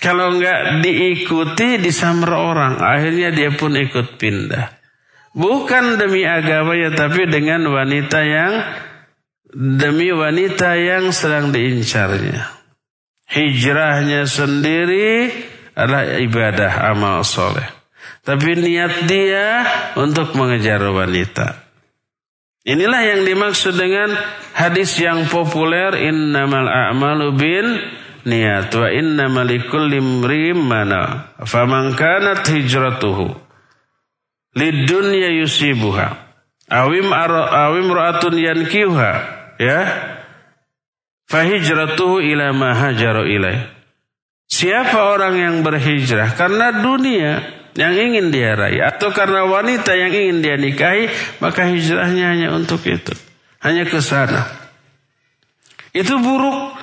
Kalau nggak diikuti disamar orang, akhirnya dia pun ikut pindah. Bukan demi agamanya, tapi dengan wanita yang demi wanita yang sedang diincarnya. Hijrahnya sendiri adalah ibadah amal soleh. Tapi niat dia untuk mengejar wanita. Inilah yang dimaksud dengan hadis yang populer innamal a'malu bin niat wa innamal mana faman kanat hijratuhu lidunya yusibuha awim awim ra'atun yankiha ya fahijratuhu ila ma hajaru ilaih Siapa orang yang berhijrah karena dunia yang ingin dia raih atau karena wanita yang ingin dia nikahi, maka hijrahnya hanya untuk itu. Hanya ke sana. Itu buruk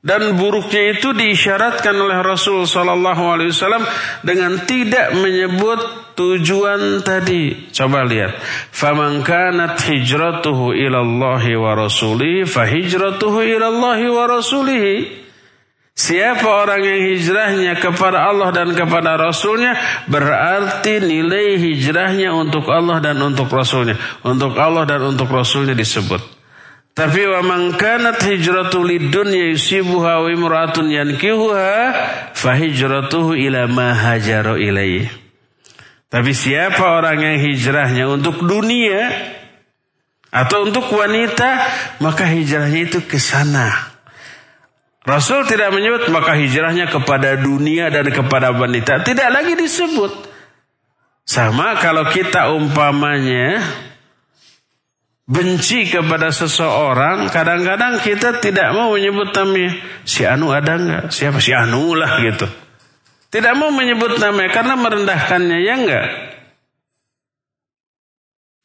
dan buruknya itu diisyaratkan oleh Rasul Sallallahu Alaihi Wasallam dengan tidak menyebut tujuan tadi. Coba lihat. Faman kanat hijratuhu ilallahi wa rasulihi fahijratuhu ilallahi wa rasulihi. Siapa orang yang hijrahnya kepada Allah dan kepada Rasulnya berarti nilai hijrahnya untuk Allah dan untuk Rasulnya. Untuk Allah dan untuk Rasulnya disebut. Tapi wa man kanat hijratu lidunya yusibuha wa imra'atun yankihuha fahijratuhu ila ma hajaru ilaihi. Tapi siapa orang yang hijrahnya untuk dunia atau untuk wanita, maka hijrahnya itu ke sana. Rasul tidak menyebut maka hijrahnya kepada dunia dan kepada wanita. Tidak lagi disebut. Sama kalau kita umpamanya benci kepada seseorang, kadang-kadang kita tidak mau menyebut namanya. Si Anu ada nggak? Siapa? Si Anu lah gitu. Tidak mau menyebut namanya karena merendahkannya, ya enggak?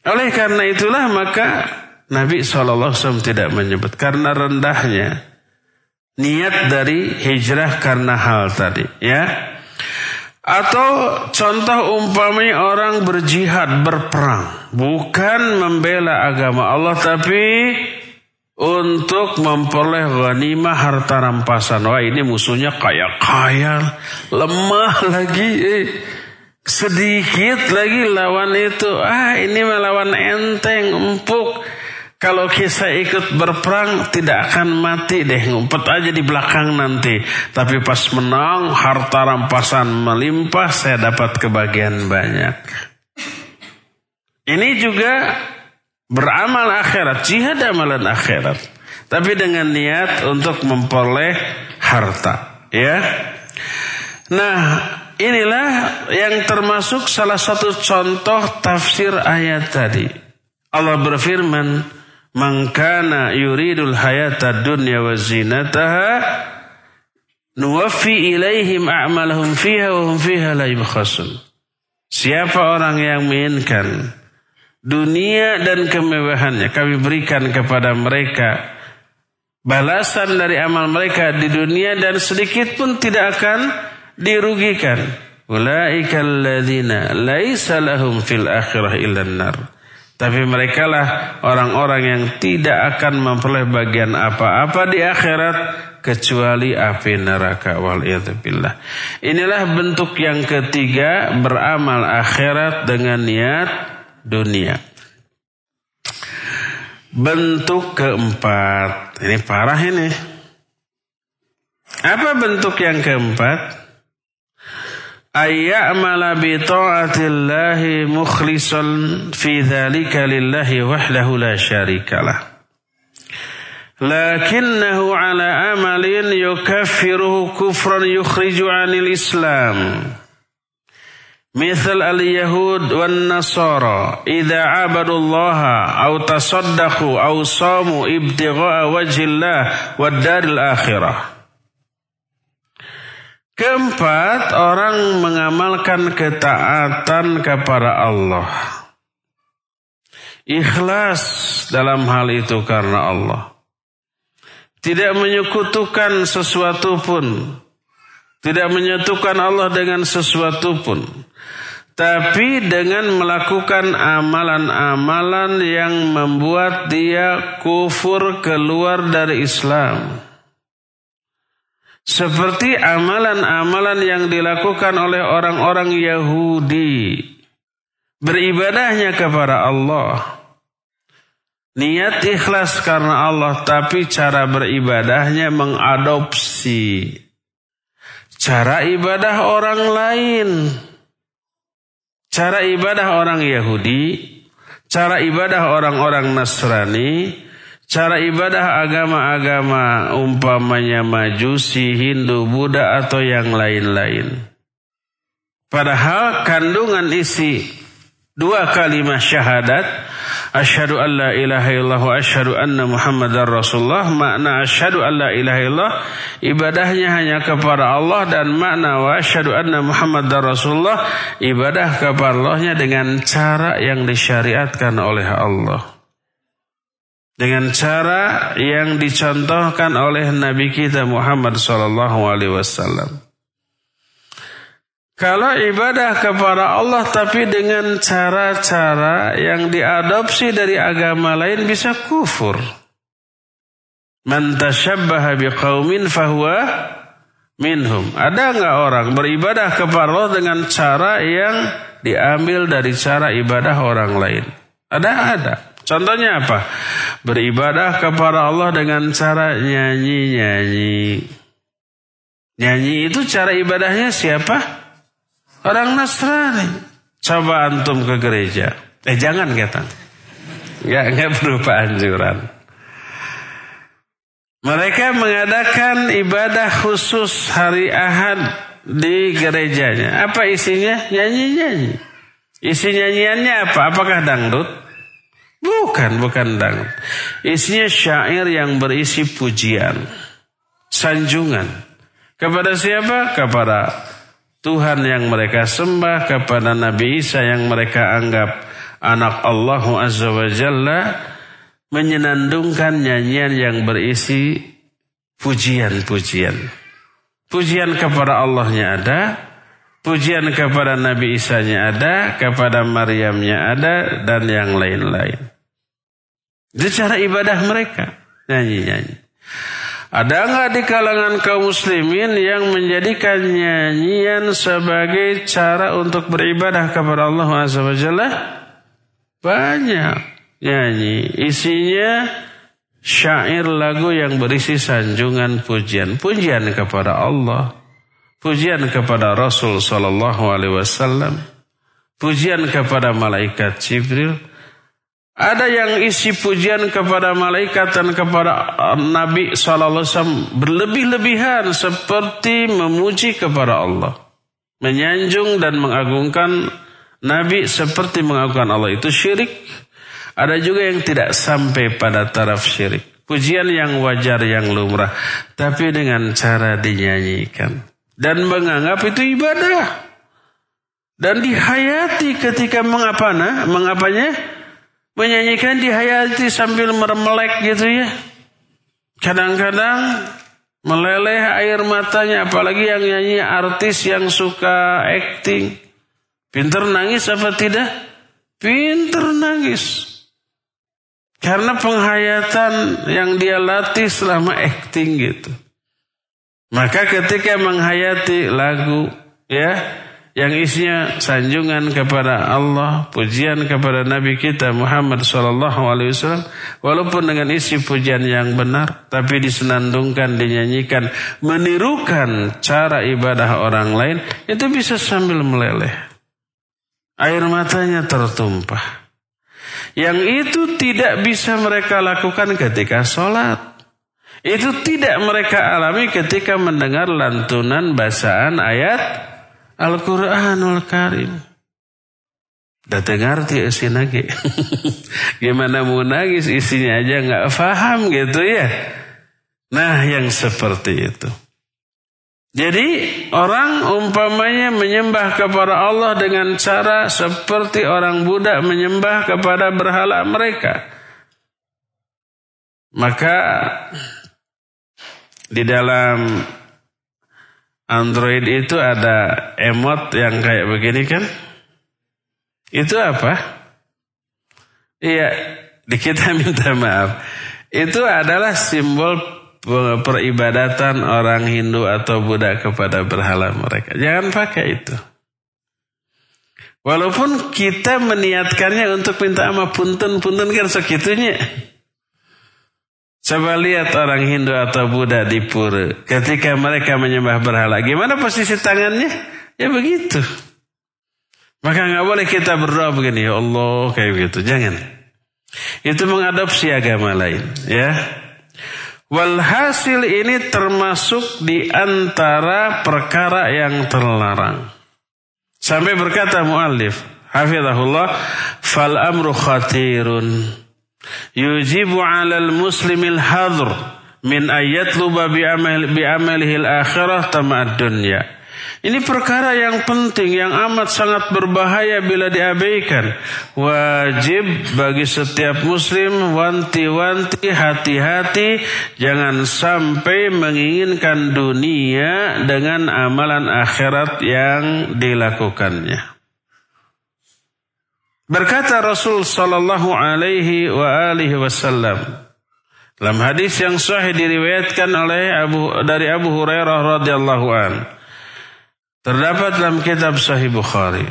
Oleh karena itulah maka Nabi SAW tidak menyebut. Karena rendahnya niat dari hijrah karena hal tadi ya. Atau contoh umpamanya orang berjihad berperang. Bukan membela agama Allah tapi untuk memperoleh ghanimah harta rampasan. Wah ini musuhnya kaya kaya lemah lagi eh. sedikit lagi lawan itu. Ah ini melawan enteng empuk kalau kita ikut berperang tidak akan mati deh ngumpet aja di belakang nanti. Tapi pas menang harta rampasan melimpah saya dapat kebagian banyak. Ini juga beramal akhirat, jihad amalan akhirat. Tapi dengan niat untuk memperoleh harta, ya. Nah, inilah yang termasuk salah satu contoh tafsir ayat tadi. Allah berfirman, Man kana yuridul hayata dunya wa zinataha nuwaffi ilaihim a'malahum fiha wa hum fiha la yubkhasun. Siapa orang yang menginginkan dunia dan kemewahannya kami berikan kepada mereka balasan dari amal mereka di dunia dan sedikit pun tidak akan dirugikan. Ulaika alladzina laisa lahum fil akhirah illa nar. Tapi mereka lah orang-orang yang tidak akan memperoleh bagian apa-apa di akhirat kecuali api neraka wal billah. Inilah bentuk yang ketiga beramal akhirat dengan niat dunia. Bentuk keempat, ini parah ini. Apa bentuk yang keempat? أن يعمل بطاعة الله مخلصا في ذلك لله وحده لا شريك له. لكنه على أمل يكفره كفرا يخرج عن الإسلام. مثل اليهود والنصارى إذا عبدوا الله أو تصدقوا أو صاموا ابتغاء وجه الله والدار الآخرة. Keempat, orang mengamalkan ketaatan kepada Allah. Ikhlas dalam hal itu karena Allah. Tidak menyekutukan sesuatu pun. Tidak menyatukan Allah dengan sesuatu pun tapi dengan melakukan amalan-amalan yang membuat dia kufur keluar dari Islam. Seperti amalan-amalan yang dilakukan oleh orang-orang Yahudi. Beribadahnya kepada Allah. Niat ikhlas karena Allah, tapi cara beribadahnya mengadopsi cara ibadah orang lain. Cara ibadah orang Yahudi, cara ibadah orang-orang Nasrani, cara ibadah agama-agama umpamanya Majusi, Hindu, Buddha atau yang lain-lain. Padahal kandungan isi dua kalimat syahadat Asyhadu an la ilaha illallah wa asyhadu anna Muhammadar Rasulullah. Makna asyhadu an la ilaha illallah ibadahnya hanya kepada Allah dan makna wa asyhadu anna Muhammadar Rasulullah ibadah kepada Allahnya dengan cara yang disyariatkan oleh Allah. Dengan cara yang dicontohkan oleh Nabi kita Muhammad sallallahu alaihi wasallam. Kalau ibadah kepada Allah tapi dengan cara-cara yang diadopsi dari agama lain bisa kufur. Man tashabbaha biqaumin fahuwa minhum. Ada enggak orang beribadah kepada Allah dengan cara yang diambil dari cara ibadah orang lain? Ada ada. Contohnya apa? Beribadah kepada Allah dengan cara nyanyi-nyanyi. Nyanyi itu cara ibadahnya siapa? Orang Nasrani. Coba antum ke gereja. Eh jangan kata. Enggak, enggak berupa anjuran. Mereka mengadakan ibadah khusus hari Ahad di gerejanya. Apa isinya? Nyanyi-nyanyi. Isi nyanyiannya apa? Apakah dangdut? Bukan, bukan dangdut. Isinya syair yang berisi pujian. Sanjungan. Kepada siapa? Kepada Tuhan yang mereka sembah kepada Nabi Isa yang mereka anggap anak Allah Azza wa Jalla menyenandungkan nyanyian yang berisi pujian-pujian. Pujian kepada Allahnya ada, pujian kepada Nabi Isa-nya ada, kepada Maryamnya ada, dan yang lain-lain. Itu cara ibadah mereka, nyanyi-nyanyi. Ada nggak di kalangan kaum muslimin yang menjadikan nyanyian sebagai cara untuk beribadah kepada Allah Azza Banyak nyanyi. Isinya syair lagu yang berisi sanjungan pujian. Pujian kepada Allah. Pujian kepada Rasul Sallallahu Alaihi Wasallam. Pujian kepada malaikat Jibril ada yang isi pujian kepada malaikat dan kepada Nabi SAW berlebih-lebihan seperti memuji kepada Allah. Menyanjung dan mengagungkan Nabi seperti mengagungkan Allah. Itu syirik. Ada juga yang tidak sampai pada taraf syirik. Pujian yang wajar, yang lumrah. Tapi dengan cara dinyanyikan. Dan menganggap itu ibadah. Dan dihayati ketika mengapa, nah, mengapanya? Menyanyikan dihayati sambil meremelek gitu ya. Kadang-kadang meleleh air matanya apalagi yang nyanyi artis yang suka acting. Pinter nangis apa tidak? Pinter nangis. Karena penghayatan yang dia latih selama acting gitu. Maka ketika menghayati lagu ya yang isinya sanjungan kepada Allah, pujian kepada Nabi kita Muhammad Wasallam, walaupun dengan isi pujian yang benar, tapi disenandungkan, dinyanyikan, menirukan cara ibadah orang lain, itu bisa sambil meleleh. Air matanya tertumpah. Yang itu tidak bisa mereka lakukan ketika sholat. Itu tidak mereka alami ketika mendengar lantunan basaan ayat Al-Quranul Karim. Datang ngerti isi lagi. Gimana mau nangis isinya aja nggak paham gitu ya. Nah yang seperti itu. Jadi orang umpamanya menyembah kepada Allah dengan cara seperti orang Buddha menyembah kepada berhala mereka. Maka di dalam Android itu ada emot yang kayak begini kan? Itu apa? Iya, kita minta maaf. Itu adalah simbol peribadatan orang Hindu atau Buddha kepada berhala mereka. Jangan pakai itu. Walaupun kita meniatkannya untuk minta sama punten-punten kan sekitunya. Coba lihat orang Hindu atau Buddha di pura. Ketika mereka menyembah berhala. Gimana posisi tangannya? Ya begitu. Maka nggak boleh kita berdoa begini. Ya Allah kayak begitu. Jangan. Itu mengadopsi agama lain. Ya. Walhasil ini termasuk di antara perkara yang terlarang. Sampai berkata muallif. Hafizahullah. Fal amru khatirun yujibu 'alal muslimil hadr min ayatluba bi amal bi amalihi al-akhirah tamad dunya. Ini perkara yang penting, yang amat sangat berbahaya bila diabaikan. Wajib bagi setiap muslim wanti-wanti hati-hati jangan sampai menginginkan dunia dengan amalan akhirat yang dilakukannya. Berkata Rasul sallallahu alaihi wa alihi wasallam dalam hadis yang sahih diriwayatkan oleh Abu dari Abu Hurairah radhiyallahu an. Terdapat dalam kitab Sahih Bukhari.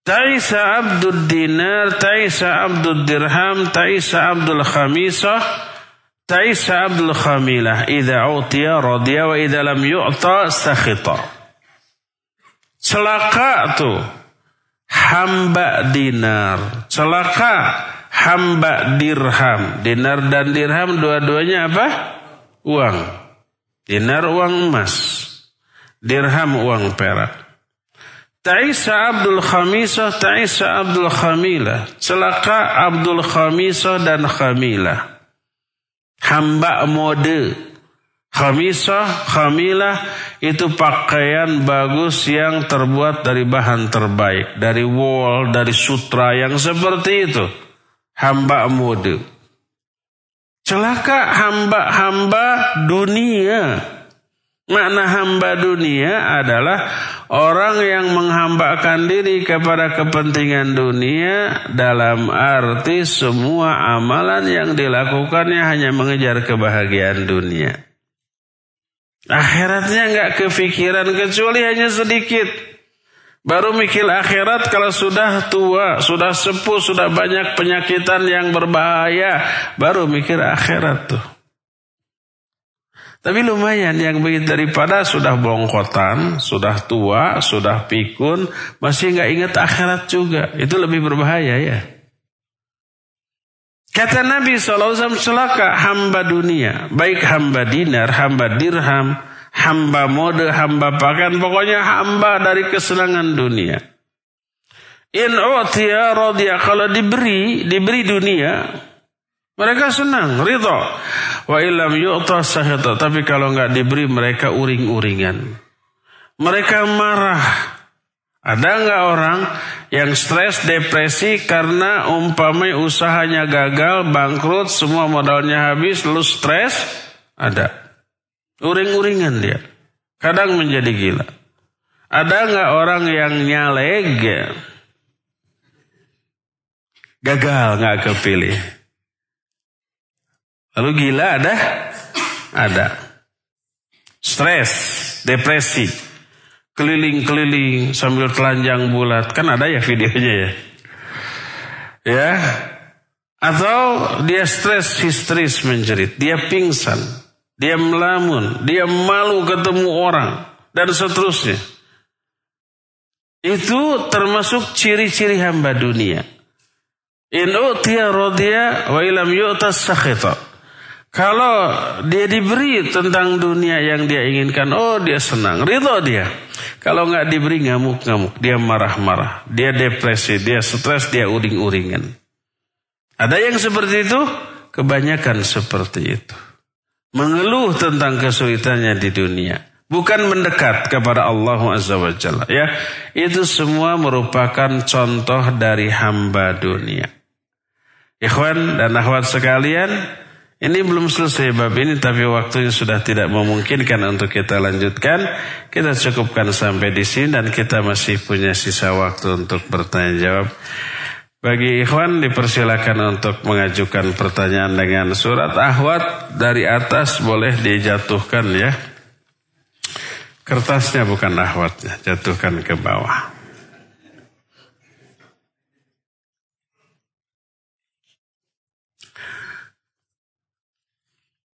Taisa abdul dinar, taisa abdul dirham, taisa abdul khamisah, taisa abdul khamilah. Idza utiya radiya wa idza lam yu'ta sakhita. Celaka tuh hamba dinar. Celaka hamba dirham. Dinar dan dirham dua-duanya apa? Uang. Dinar uang emas. Dirham uang perak. Ta'isa Abdul Khamisah, Ta'isa Abdul Khamilah. Celaka Abdul Khamisah dan Khamilah. Hamba mode Khamisah, khamilah itu pakaian bagus yang terbuat dari bahan terbaik. Dari wool, dari sutra yang seperti itu. Hamba mode. Celaka hamba-hamba dunia. Makna hamba dunia adalah orang yang menghambakan diri kepada kepentingan dunia dalam arti semua amalan yang dilakukannya hanya mengejar kebahagiaan dunia. Akhiratnya nggak kepikiran kecuali hanya sedikit. Baru mikir akhirat kalau sudah tua, sudah sepuh, sudah banyak penyakitan yang berbahaya. Baru mikir akhirat tuh. Tapi lumayan yang begitu daripada sudah bongkotan, sudah tua, sudah pikun, masih nggak ingat akhirat juga. Itu lebih berbahaya ya. Kata Nabi SAW, celaka hamba dunia. Baik hamba dinar, hamba dirham, hamba mode, hamba pakaian. Pokoknya hamba dari kesenangan dunia. In utiya radiyah. Kalau diberi, diberi dunia. Mereka senang, ridho. Wa ilam yu'ta sahita. Tapi kalau nggak diberi, mereka uring-uringan. Mereka marah. Ada nggak orang yang stres, depresi karena umpamanya usahanya gagal, bangkrut, semua modalnya habis, lalu stres? Ada. Uring-uringan dia. Kadang menjadi gila. Ada nggak orang yang nyaleg? Gagal, nggak kepilih. Lalu gila ada? Ada. Stres, depresi, keliling-keliling sambil telanjang bulat. Kan ada ya videonya ya. Ya. Atau dia stres histeris menjerit. Dia pingsan. Dia melamun. Dia malu ketemu orang. Dan seterusnya. Itu termasuk ciri-ciri hamba dunia. In utiya rodiya wa ilam sakhita. Kalau dia diberi tentang dunia yang dia inginkan, oh dia senang, ridho dia. Kalau nggak diberi ngamuk-ngamuk, dia marah-marah, dia depresi, dia stres, dia uring-uringan. Ada yang seperti itu, kebanyakan seperti itu. Mengeluh tentang kesulitannya di dunia. Bukan mendekat kepada Allah Azza wa Jalla. Ya, itu semua merupakan contoh dari hamba dunia. Ikhwan dan akhwat sekalian, ini belum selesai bab ini tapi waktunya sudah tidak memungkinkan untuk kita lanjutkan. Kita cukupkan sampai di sini dan kita masih punya sisa waktu untuk bertanya jawab. Bagi ikhwan dipersilakan untuk mengajukan pertanyaan dengan surat ahwat dari atas boleh dijatuhkan ya. Kertasnya bukan ahwatnya, jatuhkan ke bawah.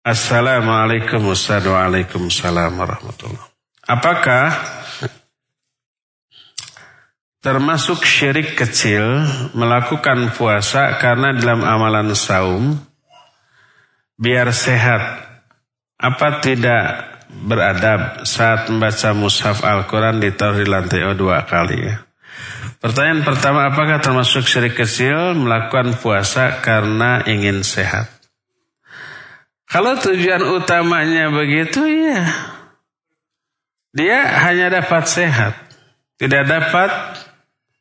Assalamualaikum Waalaikumsalam warahmatullahi Apakah termasuk syirik kecil melakukan puasa karena dalam amalan saum biar sehat apa tidak beradab saat membaca mushaf Al-Quran ditaruh di lantai oh, dua kali ya. Pertanyaan pertama apakah termasuk syirik kecil melakukan puasa karena ingin sehat? Kalau tujuan utamanya begitu ya dia hanya dapat sehat, tidak dapat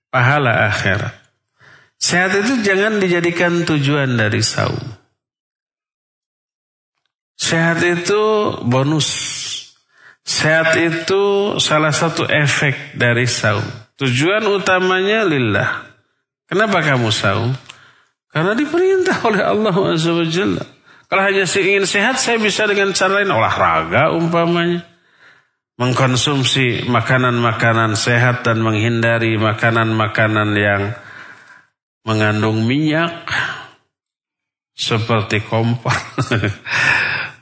pahala akhirat. Sehat itu jangan dijadikan tujuan dari saum. Sehat itu bonus. Sehat itu salah satu efek dari saum. Tujuan utamanya lillah. Kenapa kamu saum? Karena diperintah oleh Allah Subhanahu kalau hanya ingin sehat, saya bisa dengan cara lain olahraga umpamanya. Mengkonsumsi makanan-makanan sehat dan menghindari makanan-makanan yang mengandung minyak. Seperti kompor.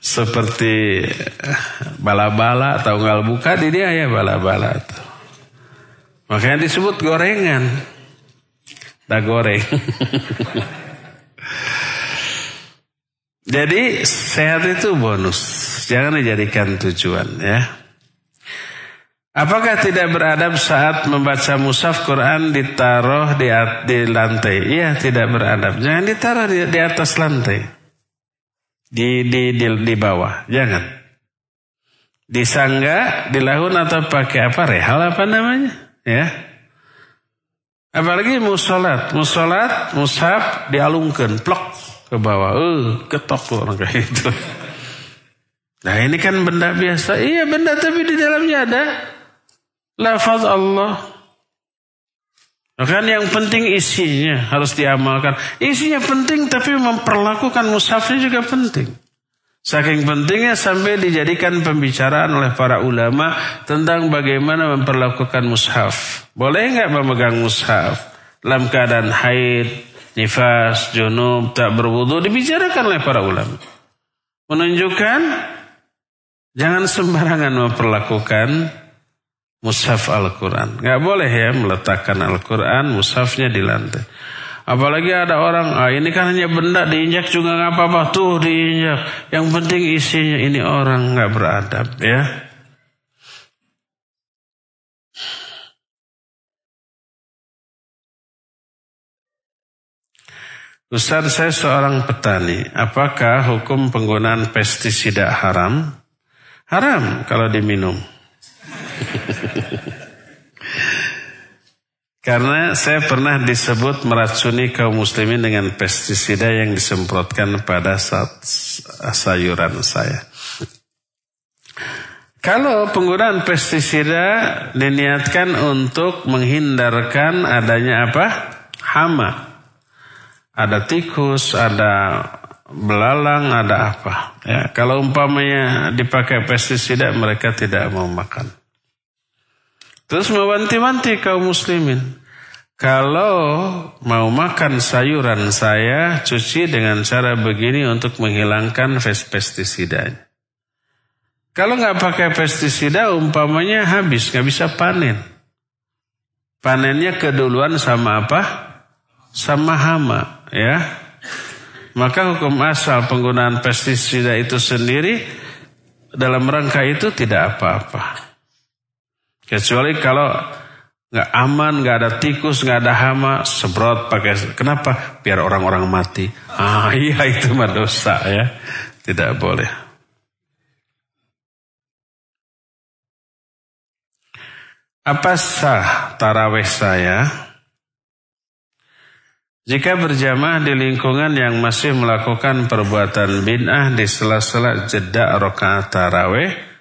seperti bala-bala atau nggak buka di dia ya bala-bala. Makanya disebut gorengan. Dah goreng. Jadi sehat itu bonus, jangan dijadikan tujuan ya. Apakah tidak beradab saat membaca mushaf Quran ditaruh di, di lantai? Iya, tidak beradab. Jangan ditaruh di, di atas lantai. Di, di, di, di bawah, jangan. Disangga, dilahun atau pakai apa? Rehal apa namanya? Ya. Apalagi musolat, musolat, mushaf dialungkan, plok ke bawah. Uh, ketok tuh orang kayak itu. Nah ini kan benda biasa. Iya benda tapi di dalamnya ada lafaz Allah. Kan yang penting isinya harus diamalkan. Isinya penting tapi memperlakukan mushafnya juga penting. Saking pentingnya sampai dijadikan pembicaraan oleh para ulama tentang bagaimana memperlakukan mushaf. Boleh nggak memegang mushaf dalam keadaan haid, nifas, junub, tak berwudu dibicarakan oleh para ulama. Menunjukkan jangan sembarangan memperlakukan mushaf Al-Quran. Gak boleh ya meletakkan Al-Quran, mushafnya di lantai. Apalagi ada orang, ah ini kan hanya benda diinjak juga nggak apa-apa tuh diinjak. Yang penting isinya ini orang nggak beradab ya. Ustaz saya seorang petani, apakah hukum penggunaan pestisida haram? Haram kalau diminum. Karena saya pernah disebut meracuni kaum muslimin dengan pestisida yang disemprotkan pada saat sayuran saya. Kalau penggunaan pestisida diniatkan untuk menghindarkan adanya apa? Hama. Ada tikus, ada belalang, ada apa. Ya, kalau umpamanya dipakai pestisida mereka tidak mau makan. Terus mewanti-wanti kaum muslimin. Kalau mau makan sayuran saya, cuci dengan cara begini untuk menghilangkan pestisida. Kalau nggak pakai pestisida, umpamanya habis, nggak bisa panen. Panennya keduluan sama apa? Sama hama, ya. Maka hukum asal penggunaan pestisida itu sendiri dalam rangka itu tidak apa-apa. Kecuali kalau nggak aman, nggak ada tikus, nggak ada hama, sebrot pakai. Kenapa? Biar orang-orang mati. Ah iya itu mah dosa ya, tidak boleh. Apa sah taraweh saya? Jika berjamaah di lingkungan yang masih melakukan perbuatan bid'ah di sela-sela jeda rakaat taraweh,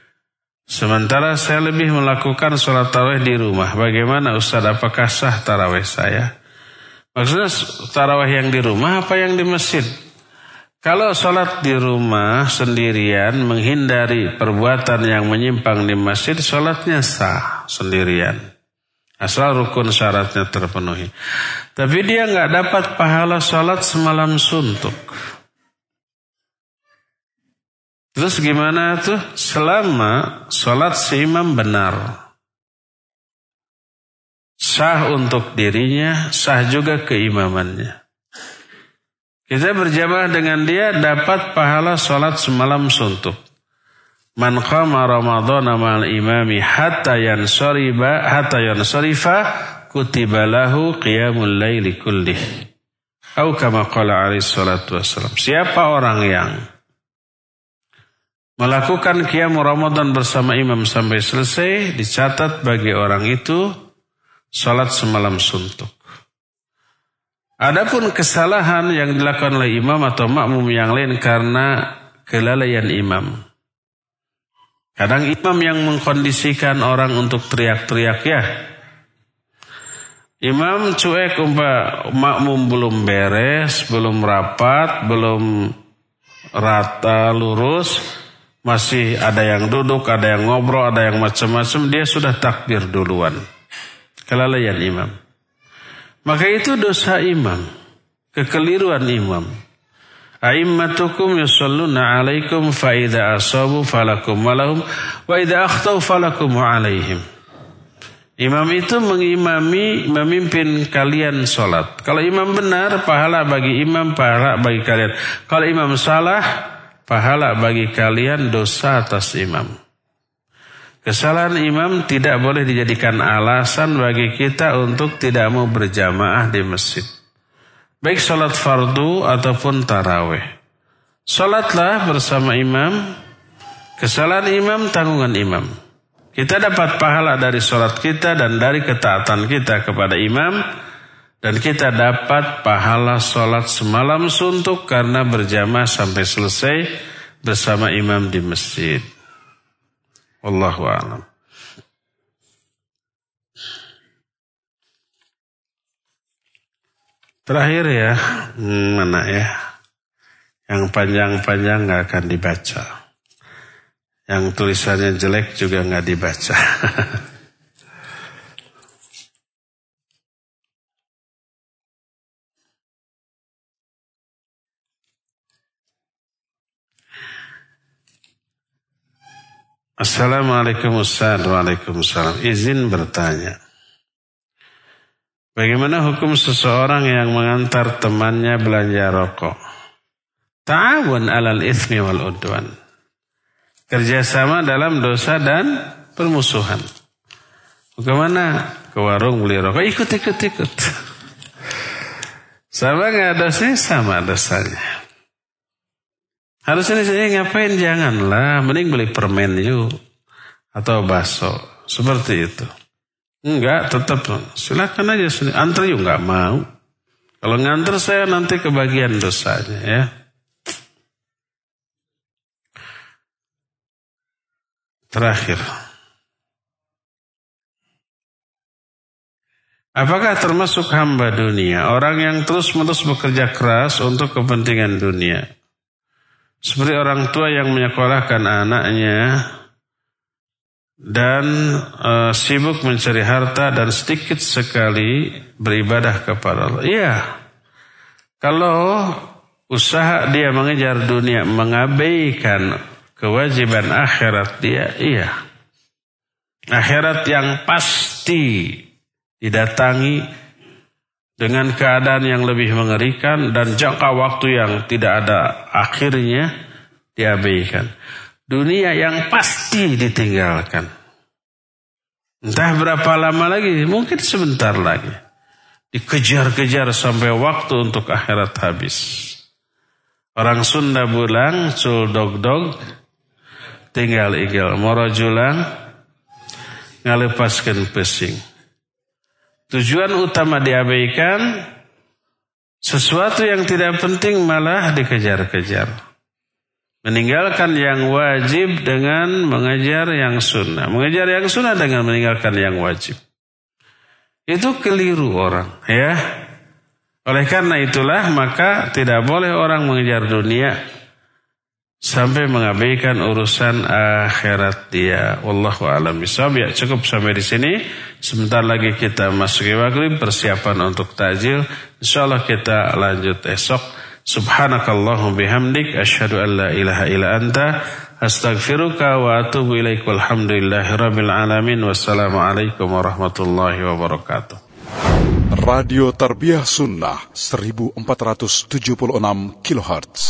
Sementara saya lebih melakukan sholat tarawih di rumah. Bagaimana Ustaz? Apakah sah tarawih saya? Maksudnya tarawih yang di rumah apa yang di masjid? Kalau sholat di rumah sendirian menghindari perbuatan yang menyimpang di masjid, sholatnya sah sendirian. Asal rukun syaratnya terpenuhi. Tapi dia nggak dapat pahala sholat semalam suntuk. Terus gimana tuh? Selama sholat si imam benar. Sah untuk dirinya, sah juga keimamannya. Kita berjamaah dengan dia dapat pahala sholat semalam suntuk. Man qama Ramadan ma'al imami hatta yansariba hatta yansarifa kutiba lahu qiyamul laili kullih. Atau kama qala alaihi salatu wassalam. Siapa orang yang Melakukan qiyam Ramadan bersama imam sampai selesai dicatat bagi orang itu salat semalam suntuk. Adapun kesalahan yang dilakukan oleh imam atau makmum yang lain karena kelalaian imam. Kadang imam yang mengkondisikan orang untuk teriak-teriak ya. Imam cuek umpa makmum belum beres, belum rapat, belum rata lurus, masih ada yang duduk, ada yang ngobrol, ada yang macam-macam, dia sudah takbir duluan. Kelalaian imam. Maka itu dosa imam. Kekeliruan imam. A'immatukum yusalluna alaikum fa idza asabu falakum walahum wa idza akhtau falakum alaihim. Imam itu mengimami, memimpin kalian sholat. Kalau imam benar, pahala bagi imam, pahala bagi kalian. Kalau imam salah, pahala bagi kalian dosa atas imam. Kesalahan imam tidak boleh dijadikan alasan bagi kita untuk tidak mau berjamaah di masjid. Baik sholat fardu ataupun taraweh. Sholatlah bersama imam. Kesalahan imam tanggungan imam. Kita dapat pahala dari sholat kita dan dari ketaatan kita kepada imam dan kita dapat pahala sholat semalam suntuk karena berjamaah sampai selesai bersama imam di masjid. Wallahu a'lam. Terakhir ya, hmm, mana ya? Yang panjang-panjang nggak akan dibaca. Yang tulisannya jelek juga nggak dibaca. Assalamualaikum Ustaz Waalaikumsalam Izin bertanya Bagaimana hukum seseorang yang mengantar temannya belanja rokok? Ta'awun alal ismi wal udwan. Kerjasama dalam dosa dan permusuhan. Bagaimana ke warung beli rokok? Ikut ikut ikut. Sama nggak dosanya sama dosanya Harusnya saya ngapain? Janganlah, mending beli permen yuk. Atau bakso, seperti itu. Enggak, tetap silakan aja. Antri yuk nggak mau. Kalau nganter saya nanti kebagian dosanya ya. Terakhir. Apakah termasuk hamba dunia orang yang terus-menerus bekerja keras untuk kepentingan dunia? Seperti orang tua yang menyekolahkan anaknya dan e, sibuk mencari harta dan sedikit sekali beribadah kepada Allah. Iya. Kalau usaha dia mengejar dunia mengabaikan kewajiban akhirat dia, iya. Akhirat yang pasti didatangi dengan keadaan yang lebih mengerikan dan jangka waktu yang tidak ada akhirnya diabaikan. Dunia yang pasti ditinggalkan. Entah berapa lama lagi, mungkin sebentar lagi. Dikejar-kejar sampai waktu untuk akhirat habis. Orang Sunda bilang, cul dog dog, tinggal igel. Moro julang, ngalepaskan pesing. Tujuan utama diabaikan, sesuatu yang tidak penting malah dikejar-kejar. Meninggalkan yang wajib dengan mengejar yang sunnah. Mengejar yang sunnah dengan meninggalkan yang wajib. Itu keliru orang. ya. Oleh karena itulah maka tidak boleh orang mengejar dunia sampai mengabaikan urusan akhirat dia. Wallahu a'lam bishawab. Ya cukup sampai di sini. Sebentar lagi kita masuk ke maghrib persiapan untuk tajil. Insyaallah kita lanjut esok. Subhanakallahum bihamdik asyhadu an la ilaha illa anta astaghfiruka wa atubu ilaik rabbil alamin wassalamu alaikum warahmatullahi wabarakatuh. Radio Tarbiyah Sunnah 1476 kHz.